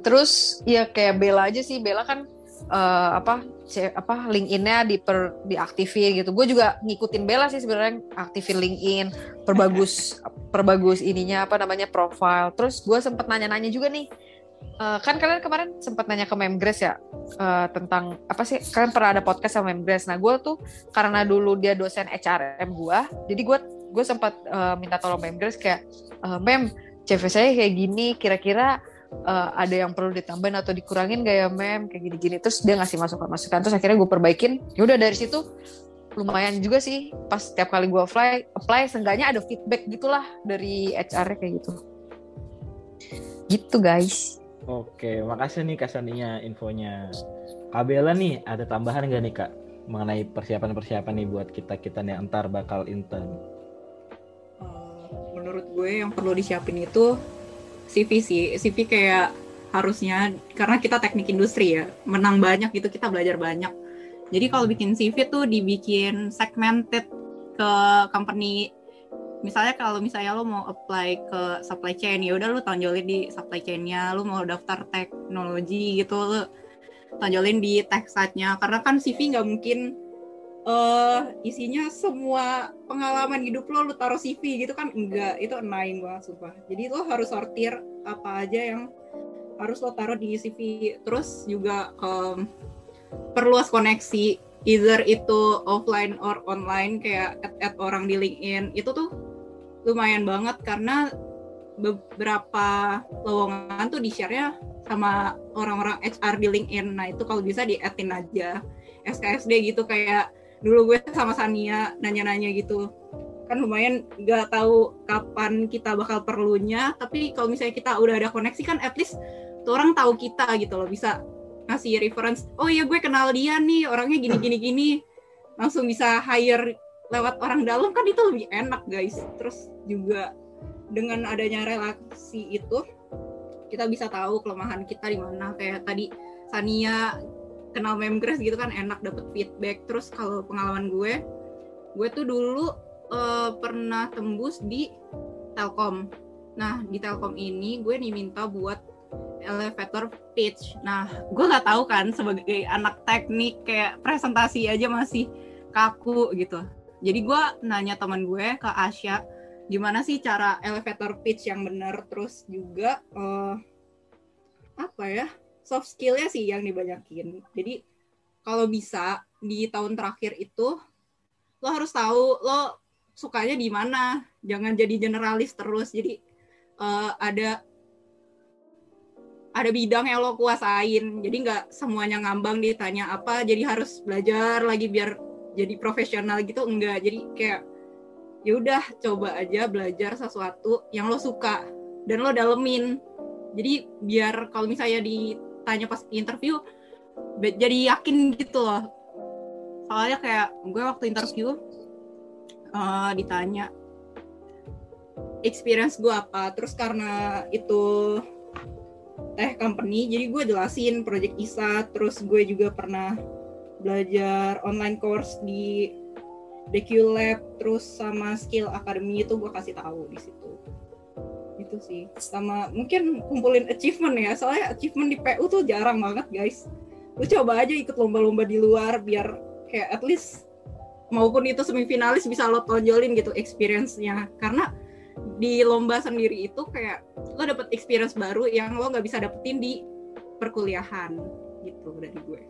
terus ya kayak Bella aja sih Bella kan eh, apa apa LinkedIn-nya diper diaktifin gitu. Gue juga ngikutin Bella sih sebenarnya aktifin LinkedIn, perbagus perbagus ininya apa namanya profile. Terus gue sempet nanya-nanya juga nih. eh, kan kalian kemarin sempat nanya ke Memgres ya eh, tentang apa sih kalian pernah ada podcast sama Memgres. Nah gue tuh karena dulu dia dosen HRM gue, jadi gue gue sempat eh, minta tolong Memgres kayak eh, Mem CV saya kayak gini, kira-kira eh, ada yang perlu ditambahin atau dikurangin gak ya mem? Kayak gini-gini. Terus dia ngasih masukan-masukan. Terus akhirnya gue perbaikin. Ya udah dari situ lumayan juga sih. Pas setiap kali gue apply apply seenggaknya ada feedback gitulah dari HR kayak gitu. Gitu guys. Oke, makasih nih Kasaninya infonya. Kabela nih, ada tambahan nggak nih kak? Mengenai persiapan-persiapan nih buat kita kita nih antar bakal intern? Eh, menurut gue yang perlu disiapin itu CV sih. CV kayak harusnya karena kita teknik industri ya menang banyak gitu kita belajar banyak. Jadi kalau bikin CV tuh dibikin segmented ke company. Misalnya kalau misalnya lo mau apply ke supply chain ya udah lo tonjolin di supply chainnya lo mau daftar teknologi gitu lo tonjolin di tech site-nya. Karena kan CV nggak mungkin eh isinya semua pengalaman hidup lo lu taruh CV gitu kan enggak itu annoying banget sumpah jadi lo harus sortir apa aja yang harus lo taruh di CV terus juga em, perluas koneksi either itu offline or online kayak add, add orang di LinkedIn itu tuh lumayan banget karena beberapa lowongan tuh di share-nya sama orang-orang HR di LinkedIn. Nah, itu kalau bisa di add-in aja. SKSD gitu kayak dulu gue sama Sania nanya-nanya gitu. Kan lumayan gak tahu kapan kita bakal perlunya, tapi kalau misalnya kita udah ada koneksi kan at least tuh orang tahu kita gitu loh, bisa ngasih reference. Oh iya gue kenal dia nih, orangnya gini-gini gini. Langsung bisa hire lewat orang dalam kan itu lebih enak guys. Terus juga dengan adanya relasi itu kita bisa tahu kelemahan kita di mana kayak tadi Sania kenal Memgres gitu kan enak dapet feedback. Terus kalau pengalaman gue gue tuh dulu uh, pernah tembus di Telkom. Nah di Telkom ini gue diminta buat elevator pitch. Nah gue nggak tahu kan sebagai anak teknik kayak presentasi aja masih kaku gitu. Jadi gue nanya teman gue ke Asia gimana sih cara elevator pitch yang benar terus juga uh, apa ya soft skillnya sih yang dibanyakin. Jadi kalau bisa di tahun terakhir itu lo harus tahu lo sukanya di mana. Jangan jadi generalis terus. Jadi uh, ada ada bidang yang lo kuasain. Jadi nggak semuanya ngambang ditanya apa jadi harus belajar lagi biar jadi profesional gitu enggak. Jadi kayak ya udah coba aja belajar sesuatu yang lo suka dan lo dalemin. Jadi biar kalau misalnya ditanya pas interview jadi yakin gitu loh. Soalnya kayak gue waktu interview uh, ditanya experience gue apa? Terus karena itu teh company jadi gue jelasin project ISA terus gue juga pernah belajar online course di DQ Lab terus sama Skill Academy itu gue kasih tahu di situ itu sih. Sama mungkin kumpulin achievement ya soalnya achievement di PU tuh jarang banget guys. Lu coba aja ikut lomba-lomba di luar biar kayak at least maupun itu semifinalis bisa lo tonjolin gitu experience-nya. Karena di lomba sendiri itu kayak lo dapet experience baru yang lo nggak bisa dapetin di perkuliahan gitu dari gue.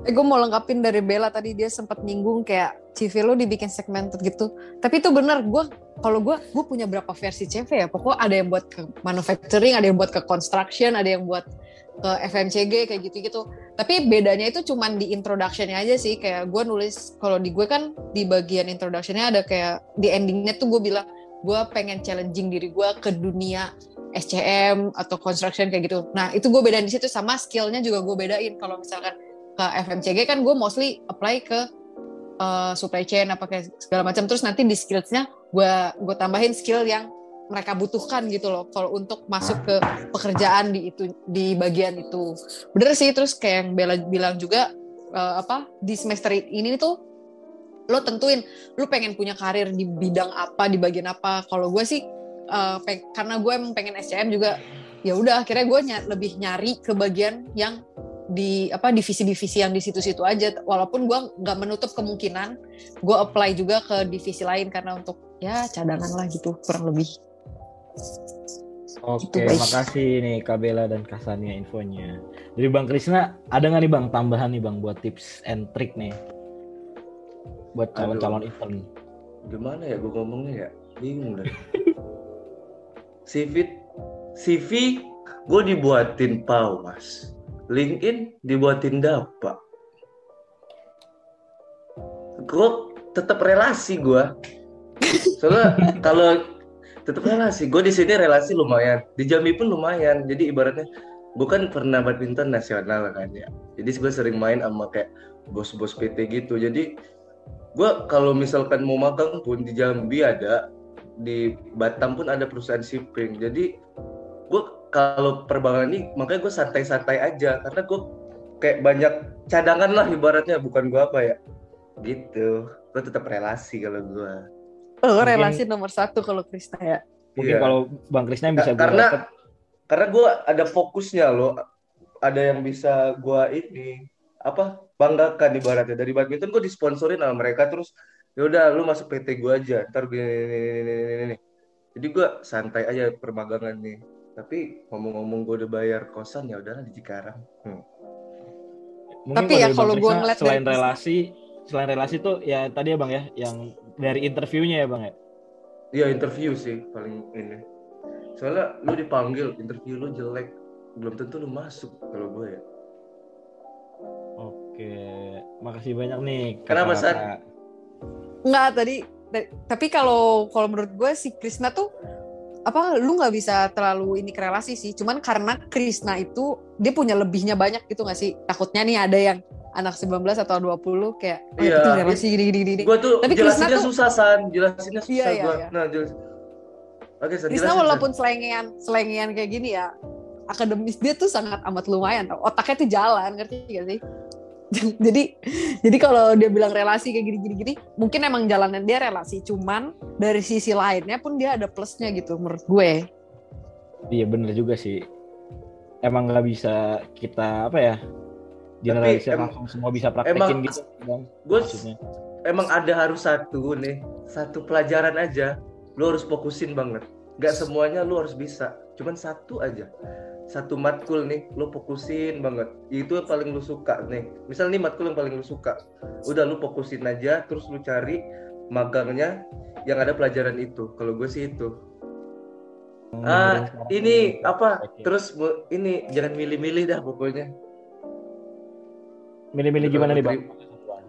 Eh, gue mau lengkapin dari Bella tadi dia sempat nyinggung kayak CV lo dibikin segmented gitu. Tapi itu bener, gue kalau gue gue punya berapa versi CV ya. Pokoknya ada yang buat ke manufacturing, ada yang buat ke construction, ada yang buat ke FMCG kayak gitu-gitu. Tapi bedanya itu cuman di introductionnya aja sih. Kayak gue nulis kalau di gue kan di bagian introductionnya ada kayak di endingnya tuh gue bilang gue pengen challenging diri gue ke dunia SCM atau construction kayak gitu. Nah itu gue bedain di situ sama skillnya juga gue bedain. Kalau misalkan ke FMCG kan gue mostly apply ke uh, supply chain apa kayak segala macam. Terus nanti di skillsnya gue gue tambahin skill yang mereka butuhkan gitu loh. Kalau untuk masuk ke pekerjaan di itu di bagian itu. Bener sih terus kayak yang Bella bilang juga uh, apa di semester ini tuh lo tentuin lo pengen punya karir di bidang apa di bagian apa. Kalau gue sih uh, karena gue emang pengen SCM juga ya udah akhirnya gue ny lebih nyari ke bagian yang di apa divisi-divisi yang di situ-situ aja walaupun gue nggak menutup kemungkinan gue apply juga ke divisi lain karena untuk ya cadangan lah gitu kurang lebih Oke, gitu, makasih nih Kabela dan Kasania infonya. Jadi Bang Krisna, ada nggak nih Bang tambahan nih Bang buat tips and trick nih buat calon-calon intern? Gimana ya gue ngomongnya ya? Bingung deh. CV CV gue dibuatin pau mas LinkedIn dibuatin dapat. Gue tetap relasi gue. Soalnya kalau tetap relasi, gue di sini relasi lumayan. Di Jambi pun lumayan. Jadi ibaratnya gue kan pernah badminton nasional kan ya. Jadi gue sering main sama kayak bos-bos PT gitu. Jadi gue kalau misalkan mau magang pun di Jambi ada, di Batam pun ada perusahaan shipping. Jadi gue kalau perbankan ini makanya gue santai-santai aja karena gue kayak banyak cadangan lah ibaratnya bukan gue apa ya. Gitu. Gue tetap relasi kalau gue oh relasi nomor satu kalau Krisna ya. Mungkin iya. kalau bang Krisna yang bisa karena gue karena gue ada fokusnya loh. Ada yang bisa gue ini apa banggakan ibaratnya. Dari badminton gue disponsorin sama mereka terus ya udah lu masuk PT gue aja. Ntar gini, jadi gue santai aja permagangan nih tapi ngomong-ngomong gue udah bayar kosan ya udahlah di Cikarang. Hmm. Mungkin Tapi ya dari kalau gua Krisna, ngeliat dari selain Krisna- relasi, selain relasi tuh ya tadi ya bang ya, yang dari interviewnya ya bang ya. Iya interview sih paling ini. Soalnya lu dipanggil, interview lu jelek, belum tentu lu masuk kalau gue ya. Oke, makasih banyak nih. Kenapa, San? Enggak tadi ta- tapi kalau kalau menurut gue si Krisna tuh apa lu nggak bisa terlalu ini ke relasi sih cuman karena Krisna itu dia punya lebihnya banyak gitu gak sih takutnya nih ada yang anak 19 atau 20 kayak oh, Iya. itu relasi gini gini gini Gue tuh Tapi jelasinnya Krisna tuh- susah san, jelasinnya susah Iya, iya, gua. iya. Nah jelas. Oke Krisna jelasin, walaupun selengean selengean kayak gini ya akademis dia tuh sangat amat lumayan tau otaknya tuh jalan ngerti gak sih jadi jadi kalau dia bilang relasi kayak gini gini gini mungkin emang jalannya dia relasi cuman dari sisi lainnya pun dia ada plusnya gitu menurut gue Iya bener juga sih. Emang nggak bisa kita apa ya? Generalisir langsung semua bisa praktekin emang- gitu bang. Gue Maksudnya. emang ada harus satu nih, satu pelajaran aja. Lu harus fokusin banget. Gak semuanya lu harus bisa, cuman satu aja. Satu matkul nih, lu fokusin banget. Itu yang paling lu suka nih. Misal nih matkul yang paling lu suka. Udah lu fokusin aja, terus lu cari magangnya yang ada pelajaran itu. Kalau gue sih itu. Hmm, Ah, ini apa? Oke. Terus ini jangan milih-milih dah pokoknya. milih-milih gimana nih bang?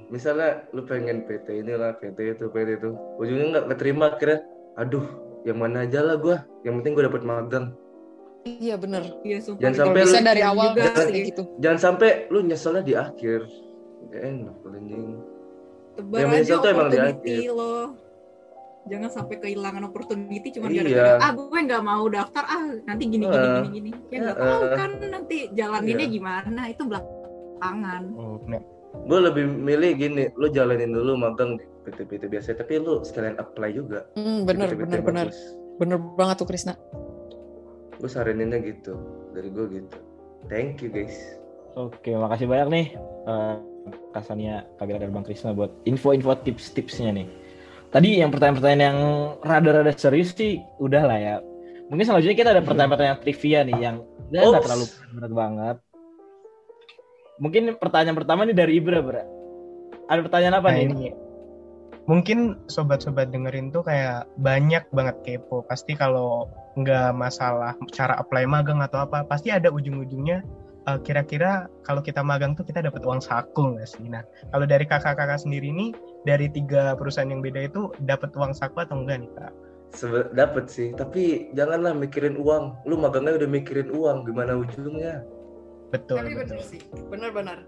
Misalnya lu pengen PT inilah, PT itu, PT itu. Ujungnya nggak keterima akhirnya. Aduh, yang mana aja lah gua. Yang penting gua dapet magang. Iya bener Iya, sumpah. Jangan itu sampai bisa lu- dari awal juga pasti sih. gitu Jangan sampai lu nyeselnya di akhir. Gak enak anjing. Tebar Yang aja menyesal tuh emang di opportunity akhir. lo. Jangan sampai kehilangan opportunity cuma Iya. gara-gara ah gue nggak mau daftar ah nanti gini gini Eh. gini gini. Ya nggak Eh. tahu kan nanti jalaninnya Iya. gimana itu belakangan. Oh, bener. Gue lebih milih gini, lu jalanin dulu magang di PT-PT biasa, tapi lu sekalian apply juga. hmm, di bener bener bener bagus. bener banget tuh Krisna Gue saraninnya gitu, dari gue gitu. Thank you guys. Oke, makasih banyak nih eh Kak Sania, Kak Bella, dan Bang Krisna buat info-info tips-tipsnya nih. Tadi yang pertanyaan-pertanyaan yang rada-rada serius sih udah lah ya. Mungkin selanjutnya kita ada pertanyaan-pertanyaan trivia nih yang ya nggak terlalu berat banget. Mungkin pertanyaan pertama nih dari Ibra, Bra. Ada pertanyaan apa Nah, nih? ini mungkin sobat-sobat dengerin tuh kayak banyak banget kepo. Pasti kalau nggak masalah cara apply magang atau apa, pasti ada ujung-ujungnya. eh, kira-kira kalau kita magang tuh kita dapat uang saku nggak sih? Nah, kalau dari kakak-kakak sendiri nih, dari tiga perusahaan yang beda itu dapat uang saku atau enggak nih kak? Sebe- dapet sih, tapi janganlah mikirin uang. Lu magangnya udah mikirin uang, gimana ujungnya? Betul, tapi betul. bener sih bener-bener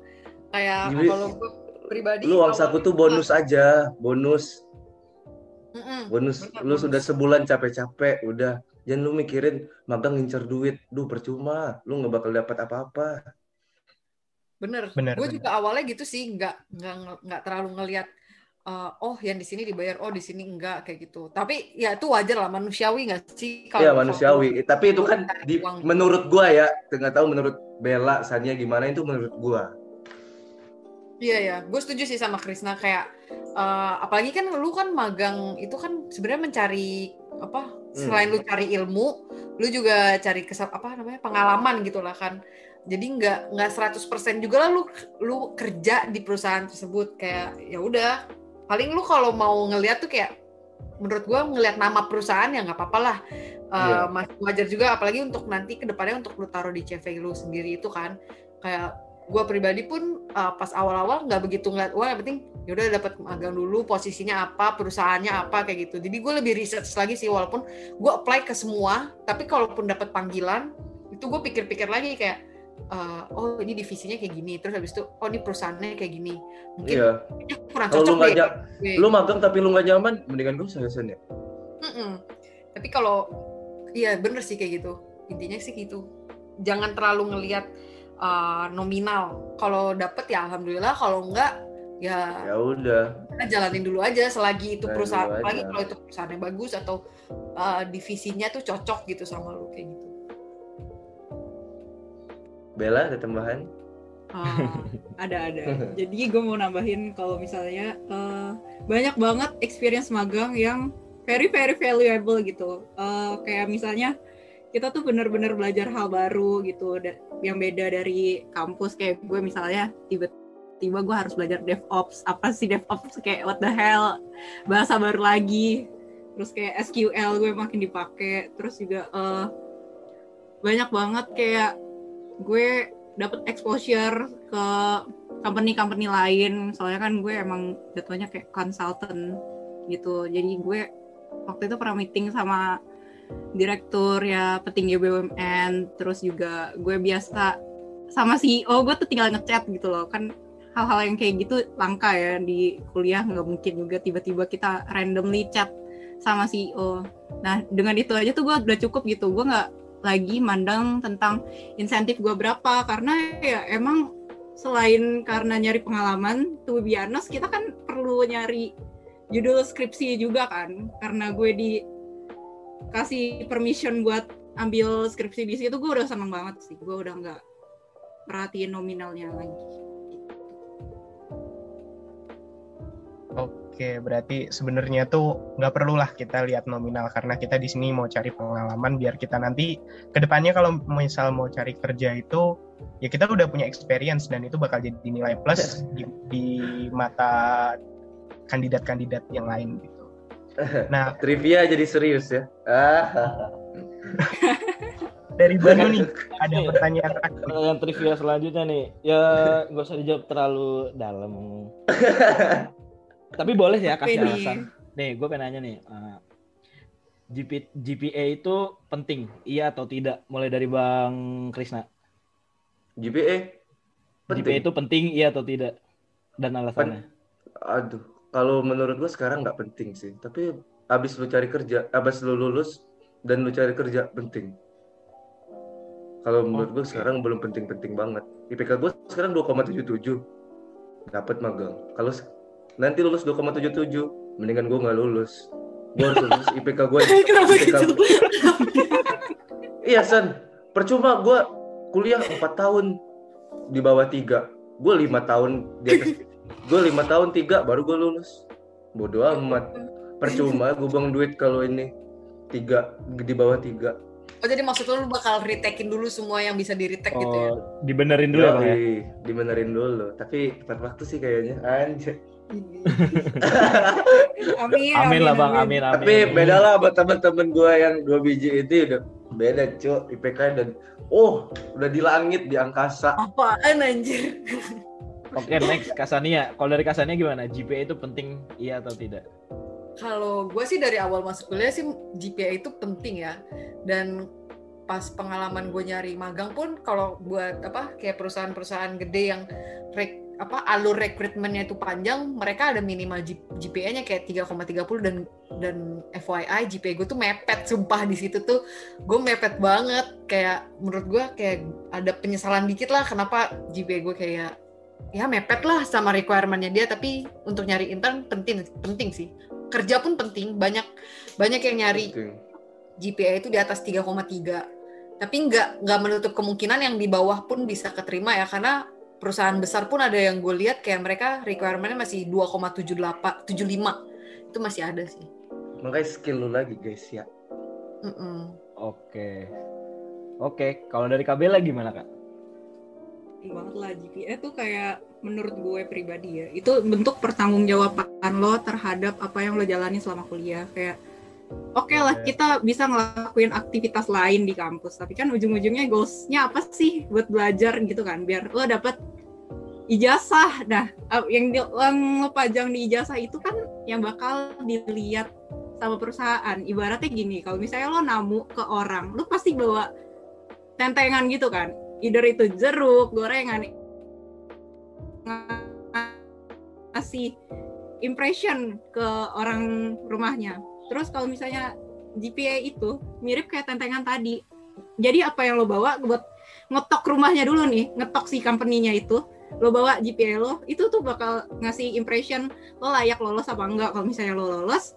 kayak Jadi, kalau gue pribadi Lu uang saku awalnya- tuh bonus aja, bonus. Mm-mm. Bonus Bener, lu bonus. sudah sebulan capek-capek, udah. Jangan lu mikirin magang ngincer duit. Duh, percuma. Lu nggak bakal dapat apa-apa. Bener. Bener, Gue juga awalnya gitu sih, nggak nggak nggak terlalu ngelihat eh, oh yang di sini dibayar, oh di sini enggak kayak gitu. Tapi ya itu wajar lah manusiawi nggak sih kalau Iya, kalau- manusiawi. Tapi itu kan di, Uang. menurut gua ya, nggak tahu menurut Bella, Sania gimana itu menurut gua. Iya ya, gue setuju sih sama Krisna kayak eh, apalagi kan lu kan magang itu kan sebenarnya mencari apa selain lu cari ilmu, lu juga cari kesap apa namanya pengalaman gitu lah kan. Jadi nggak nggak 100% juga lah lu lu kerja di perusahaan tersebut. Kayak ya udah. Paling lu kalau mau ngeliat tuh kayak menurut gua ngelihat nama perusahaan ya nggak apa-apa lah. Iya. masih wajar juga apalagi untuk nanti ke depannya untuk lu taruh di CV lu sendiri itu kan. Kayak gua pribadi pun uh, pas awal-awal nggak begitu ngeliat uang yang penting yaudah dapat magang dulu posisinya apa perusahaannya apa kayak gitu jadi gue lebih research lagi sih walaupun gue apply ke semua tapi kalaupun dapat panggilan itu gue pikir-pikir lagi kayak uh, oh ini divisinya kayak gini terus habis itu oh ini perusahaannya kayak gini mungkin Iya. kurang lu cocok nggak deh gue. lu magang tapi lu nggak nyaman, mendingan usah San, ya. Tapi kalau iya bener sih kayak gitu. Intinya sih gitu. Jangan terlalu ngelihat uh, nominal. Kalau dapet ya alhamdulillah, kalau enggak ya Ya udah. kita jalanin dulu aja selagi itu Jalanin perusahaan aja. kalau itu perusahaannya bagus atau uh, divisinya tuh cocok gitu sama lu kayak gitu. Bella ada tambahan? Ah, ada ada. Jadi gue mau nambahin kalau misalnya eh, banyak banget experience magang yang very very valuable gitu. Eh, kayak misalnya kita tuh bener-bener belajar hal baru gitu yang beda dari kampus. Kayak gue misalnya tiba-tiba gue harus belajar DevOps. Apa sih DevOps? Kayak what the hell? Bahasa baru lagi. Terus kayak SQL gue makin dipakai. Terus juga eh, banyak banget kayak gue dapet exposure ke company-company lain. Soalnya kan gue emang jatuhnya kayak consultant gitu. Jadi gue waktu itu pernah meeting sama direktur ya petinggi BUMN terus juga gue biasa sama CEO gue tuh tinggal ngechat gitu loh. Kan hal-hal yang kayak gitu langka ya di kuliah nggak mungkin juga tiba-tiba kita randomly chat sama CEO nah dengan itu aja tuh gue udah cukup gitu. Gue nggak lagi mandang tentang insentif gue berapa. Karena ya emang selain karena nyari pengalaman tuh bianos kita kan perlu nyari judul skripsi juga kan. Karena gue di kasih permission buat ambil skripsi di situ gue udah seneng banget sih. Gue udah nggak perhatiin nominalnya lagi. Oke, berarti sebenarnya tuh nggak perlulah kita lihat nominal karena kita di sini mau cari pengalaman biar kita nanti ke depannya kalau misal mau cari kerja itu ya kita udah punya experience dan itu bakal jadi nilai plus di, di mata kandidat-kandidat yang lain. gitu. Nah Trivia jadi serius ya. Ah. dari Banu nih ada pertanyaan terakhir. eh, yang trivia selanjutnya nih, ya nggak usah dijawab terlalu dalam. Tapi boleh ya kasih Ini. alasan. Nih, gue pengen nanya nih. eh, GP, GPA itu penting, iya atau tidak? Mulai dari Bang Krisna. GPA GPA penting. itu penting, iya atau tidak? Dan alasannya. Aduh, kalau menurut gua sekarang nggak penting sih. Tapi abis lu cari kerja, abis lu lulus dan lu cari kerja penting. Kalau menurut gua Oke. sekarang belum penting-penting banget. IPK gua sekarang 2,77. Dapat magang. Kalau nanti lulus 2,77, mendingan gua nggak lulus. Gua harus lulus IPK gua. kenapa IPK gitu Iya San, percuma gue kuliah 4 tahun di bawah tiga, gue lima tahun di atas, gue lima tahun tiga baru gue lulus. Bodoh amat, percuma gue buang duit kalau ini tiga di bawah tiga. Oh jadi maksud lu bakal retakein dulu semua yang bisa di retake gitu ya? Oh, dibenerin dulu ya, Bang ya? Yoi, dibenerin dulu. Tapi tepat waktu sih kayaknya. Anjir. amin Amin lah Bang, amin, amin. Tapi beda lah buat teman-teman gue yang dua biji itu udah beda cuy IPK dan oh udah di langit di angkasa. Apaan anjir? Oke, next Kasania. Kalau dari Kasania gimana? GPA itu penting, iya atau tidak? Kalau gue sih dari awal masuk kuliah sih GPA itu penting ya. Dan pas pengalaman gue nyari magang pun kalau buat apa kayak perusahaan-perusahaan gede yang rek, apa alur rekrutmennya itu panjang, mereka ada minimal GPA-nya kayak 3,30 dan dan FYI GPA gue tuh mepet sumpah di situ tuh gue mepet banget kayak menurut gue kayak ada penyesalan dikit lah kenapa GPA gue kayak ya mepet lah sama requirement-nya dia tapi untuk nyari intern penting penting sih kerja pun penting banyak banyak yang nyari Penting. GPA itu di atas 3,3 tapi nggak nggak menutup kemungkinan yang di bawah pun bisa keterima ya karena perusahaan besar pun ada yang gue lihat kayak mereka requirement-nya masih 2,78 75 itu masih ada sih Makanya skill lu lagi guys ya. Mm-mm. Oke. Oke, kalau dari KBL gimana, Kak? Penting banget lah GPA tuh kayak menurut gue pribadi ya. Itu bentuk pertanggungjawaban lo terhadap apa yang lo jalani selama kuliah. Kayak oke lah Oke. kita bisa ngelakuin aktivitas lain di kampus. Tapi kan ujung-ujungnya goalsnya apa sih buat belajar gitu kan? Biar lo dapet ijazah. Nah yang, di, yang lo pajang di ijazah itu kan yang bakal dilihat sama perusahaan. Ibaratnya gini kalau misalnya lo namu ke orang lo pasti bawa tentengan gitu kan either itu jeruk, gorengan, ngasih impression ke orang rumahnya. Terus kalau misalnya GPA itu mirip kayak tentengan tadi. Jadi apa yang lo bawa buat ngetok rumahnya dulu nih, ngetok si company-nya itu, lo bawa GPA lo, itu tuh bakal ngasih impression lo layak lolos apa enggak. Kalau misalnya lo lolos,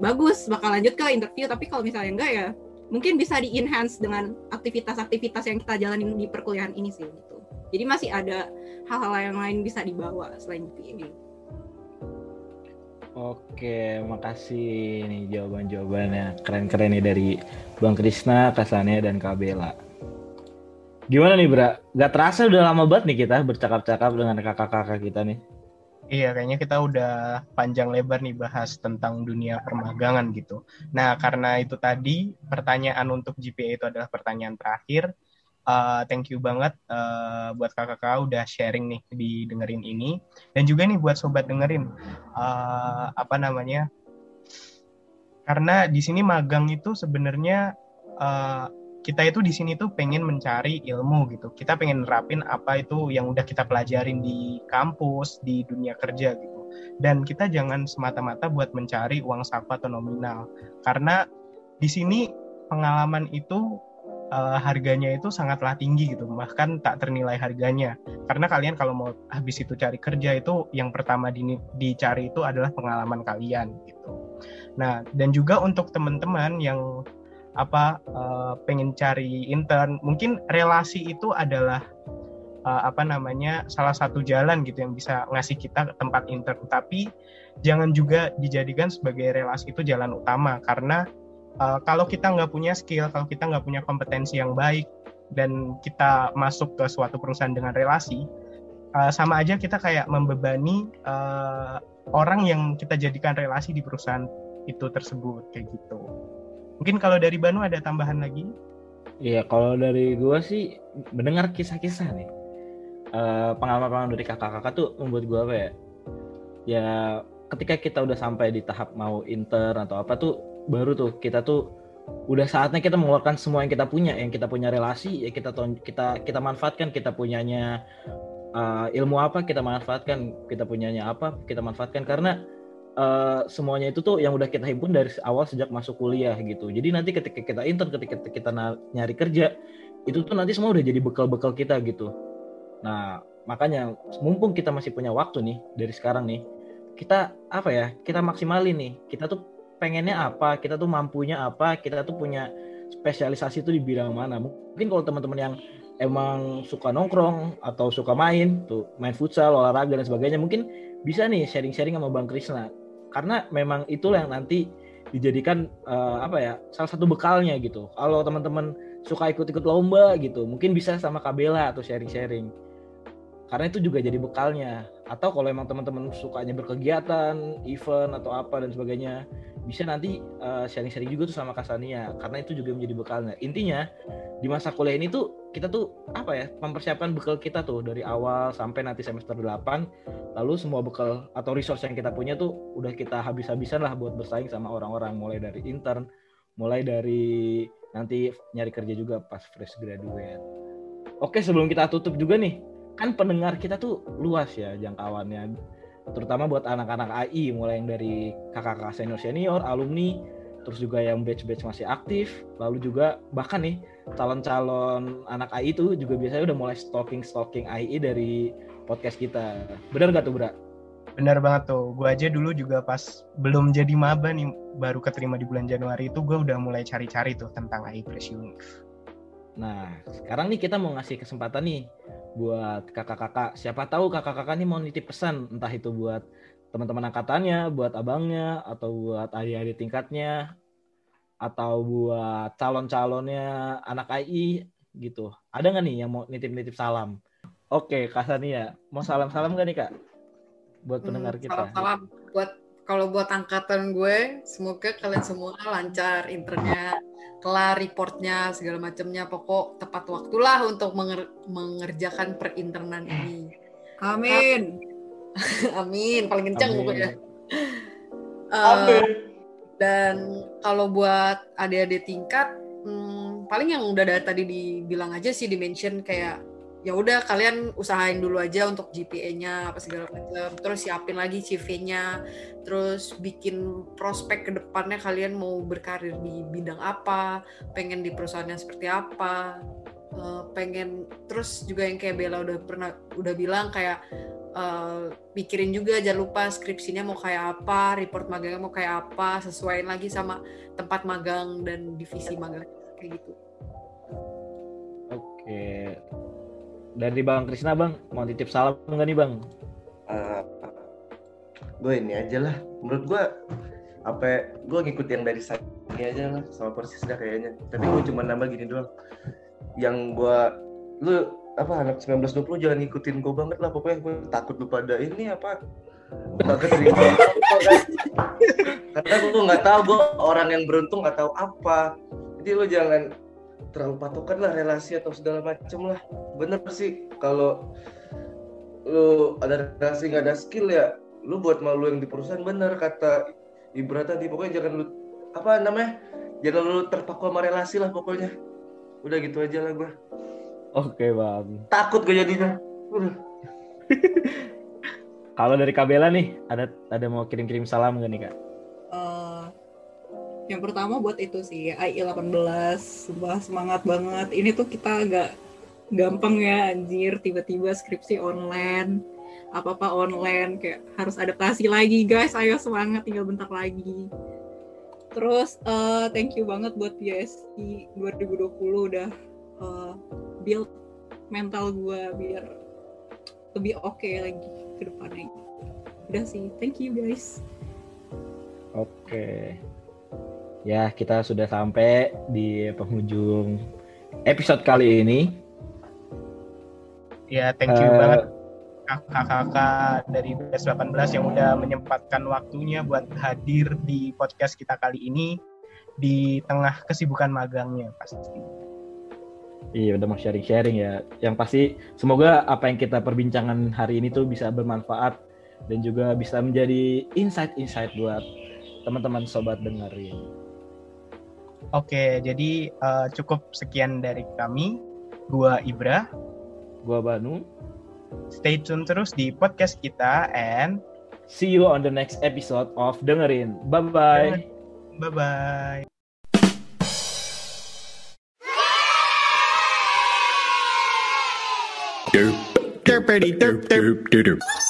bagus, bakal lanjut ke interview. Tapi kalau misalnya enggak ya, mungkin bisa di enhance dengan aktivitas-aktivitas yang kita jalanin di perkuliahan ini sih gitu. Jadi masih ada hal-hal yang lain bisa dibawa selain GPA. Oke, makasih nih jawaban-jawabannya. Keren-keren nih dari Bang Krisna, Kasania, dan Kabela. Gimana nih, Bra? Gak terasa udah lama banget nih kita bercakap-cakap dengan kakak-kakak kita nih. Iya, kayaknya kita udah panjang lebar nih bahas tentang dunia permagangan gitu. Nah, karena itu tadi pertanyaan untuk GPA itu adalah pertanyaan terakhir. Uh, thank you banget uh, buat kakak-kakak udah sharing nih di dengerin ini dan juga nih buat sobat dengerin uh, apa namanya karena di sini magang itu sebenarnya uh, kita itu di sini tuh pengen mencari ilmu gitu. Kita pengen nerapin apa itu yang udah kita pelajarin di kampus di dunia kerja gitu. Dan kita jangan semata-mata buat mencari uang saku atau nominal. Karena di sini pengalaman itu uh, harganya itu sangatlah tinggi gitu. Bahkan tak ternilai harganya. Karena kalian kalau mau habis itu cari kerja itu yang pertama di, dicari itu adalah pengalaman kalian gitu. Nah dan juga untuk teman-teman yang apa uh, pengen cari intern. Mungkin relasi itu adalah uh, apa namanya salah satu jalan gitu yang bisa ngasih kita tempat intern. Tapi jangan juga dijadikan sebagai relasi itu jalan utama. Karena uh, kalau kita nggak punya skill, kalau kita nggak punya kompetensi yang baik, dan kita masuk ke suatu perusahaan dengan relasi, uh, sama aja kita kayak membebani uh, orang yang kita jadikan relasi di perusahaan itu tersebut kayak gitu. Mungkin kalau dari Banu ada tambahan lagi? Iya, kalau dari gua sih mendengar kisah-kisah nih. Uh, pengalaman-pengalaman dari kakak-kakak tuh membuat gua apa ya? Ya ketika kita udah sampai di tahap mau intern atau apa tuh baru tuh kita tuh udah saatnya kita mengeluarkan semua yang kita punya yang kita punya relasi ya kita kita kita manfaatkan kita punyanya uh, ilmu apa kita manfaatkan kita punyanya apa kita manfaatkan karena uh, semuanya itu tuh yang udah kita himpun dari awal sejak masuk kuliah gitu jadi nanti ketika kita intern ketika kita nyari kerja itu tuh nanti semua udah jadi bekal-bekal kita gitu nah makanya mumpung kita masih punya waktu nih dari sekarang nih kita apa ya kita maksimalin nih kita tuh pengennya apa, kita tuh mampunya apa, kita tuh punya spesialisasi itu di bidang mana. Mungkin kalau teman-teman yang emang suka nongkrong atau suka main, tuh main futsal, olahraga dan sebagainya, mungkin bisa nih sharing-sharing sama Bang Krisna. Karena memang itulah yang nanti dijadikan uh, apa ya salah satu bekalnya gitu. Kalau teman-teman suka ikut-ikut lomba gitu, mungkin bisa sama Kabela atau sharing-sharing. Karena itu juga jadi bekalnya. Atau kalau emang teman-teman sukanya berkegiatan, event atau apa dan sebagainya, bisa nanti uh, sharing-sharing juga tuh sama Kasania karena itu juga menjadi bekalnya. Intinya di masa kuliah ini tuh kita tuh apa ya mempersiapkan bekal kita tuh dari awal sampai nanti semester 8 lalu semua bekal atau resource yang kita punya tuh udah kita habis-habisan lah buat bersaing sama orang-orang mulai dari intern, mulai dari nanti nyari kerja juga pas fresh graduate. Oke, sebelum kita tutup juga nih, kan pendengar kita tuh luas ya jangkauannya. Terutama buat anak-anak AI mulai yang dari kakak-kakak senior senior alumni terus juga yang batch-batch masih aktif. Lalu juga bahkan nih calon-calon anak AI itu juga biasanya udah mulai stalking stalking AI dari podcast kita. Benar gak tuh Bra? Benar banget tuh. Gue aja dulu juga pas belum jadi maba nih baru keterima di bulan Januari itu gue udah mulai cari-cari tuh tentang AI Fresh Unif Nah, sekarang nih kita mau ngasih kesempatan nih buat kakak-kakak. Siapa tahu kakak-kakak nih mau nitip pesan, entah itu buat teman-teman angkatannya, buat abangnya, atau buat adik-adik tingkatnya, atau buat calon-calonnya anak AI gitu. Ada nggak nih yang mau nitip-nitip salam? Oke, Kak Sania, mau salam-salam nggak nih Kak? Buat hmm, pendengar kita. Salam-salam buat kalau buat angkatan gue, semoga kalian semua lancar internnya kelar reportnya segala macamnya. Pokok tepat waktulah untuk menger mengerjakan perinternan ini. Amin. Amin. Paling kencang pokoknya. Uh, dan kalau buat adik-adik tingkat hmm, paling yang udah dari tadi dibilang aja sih dimention kayak ya udah kalian usahain dulu aja untuk GPA-nya apa segala macam. Terus siapin lagi CV-nya terus bikin prospek ke depannya kalian mau berkarir di bidang apa pengen di perusahaan yang seperti apa. Uh, pengen terus juga yang kayak Bella udah pernah udah bilang kayak uh, pikirin juga jangan lupa skripsinya mau kayak apa report magangnya mau kayak apa sesuaiin lagi sama tempat magang dan divisi magang kayak gitu dari Bang Krisna Bang mau titip salam nggak nih Bang? Uh, gue ini aja lah. Menurut gue apa gue ngikut yang dari saya aja lah sama persis dah kayaknya. Tapi gue cuma nambah gini doang. Yang gue lu apa anak 1920 jangan ngikutin gue banget lah pokoknya gue takut lu pada ini apa nggak keterima. Karena gue nggak tahu gue orang yang beruntung nggak tahu apa. Jadi lu jangan terlalu patokan lah relasi atau segala macem lah. Bener sih kalau lu ada relasi nggak ada skill ya lu buat malu yang di perusahaan bener kata Ibra tadi. Pokoknya jangan lu apa namanya jangan lu terpaku sama relasi lah pokoknya. Udah gitu aja lah gua. Oke bang. takut gue jadinya. Kalau dari Kabela nih, ada ada mau kirim-kirim salam gak nih kak? Yang pertama buat itu sih AI 18 Sumpah semangat banget. Ini tuh kita agak gampang ya anjir tiba-tiba skripsi online apa-apa online kayak harus adaptasi lagi guys. Ayo semangat tinggal bentar lagi. Terus eh, thank you banget buat PSI 2020 udah eh, build mental gue biar lebih oke lagi ke depannya. Udah sih thank you guys. Oke. Ya, kita sudah sampai di penghujung episode kali ini. Ya, thank you Eh, banget kakak-kakak dari BES 18 yang udah menyempatkan waktunya buat hadir di podcast kita kali ini di tengah kesibukan magangnya pasti. Iya, udah mau sharing-sharing ya. Yang pasti semoga apa yang kita perbincangkan hari ini tuh bisa bermanfaat dan juga bisa menjadi insight-insight buat teman-teman sobat dengerin. Oke, jadi eh, cukup sekian dari kami. Gua Ibra. Gua Banu. Stay tune terus di podcast kita and See you on the next episode of Dengerin. Bye-bye. bye-bye. Derp, derpity derp derp derp derp.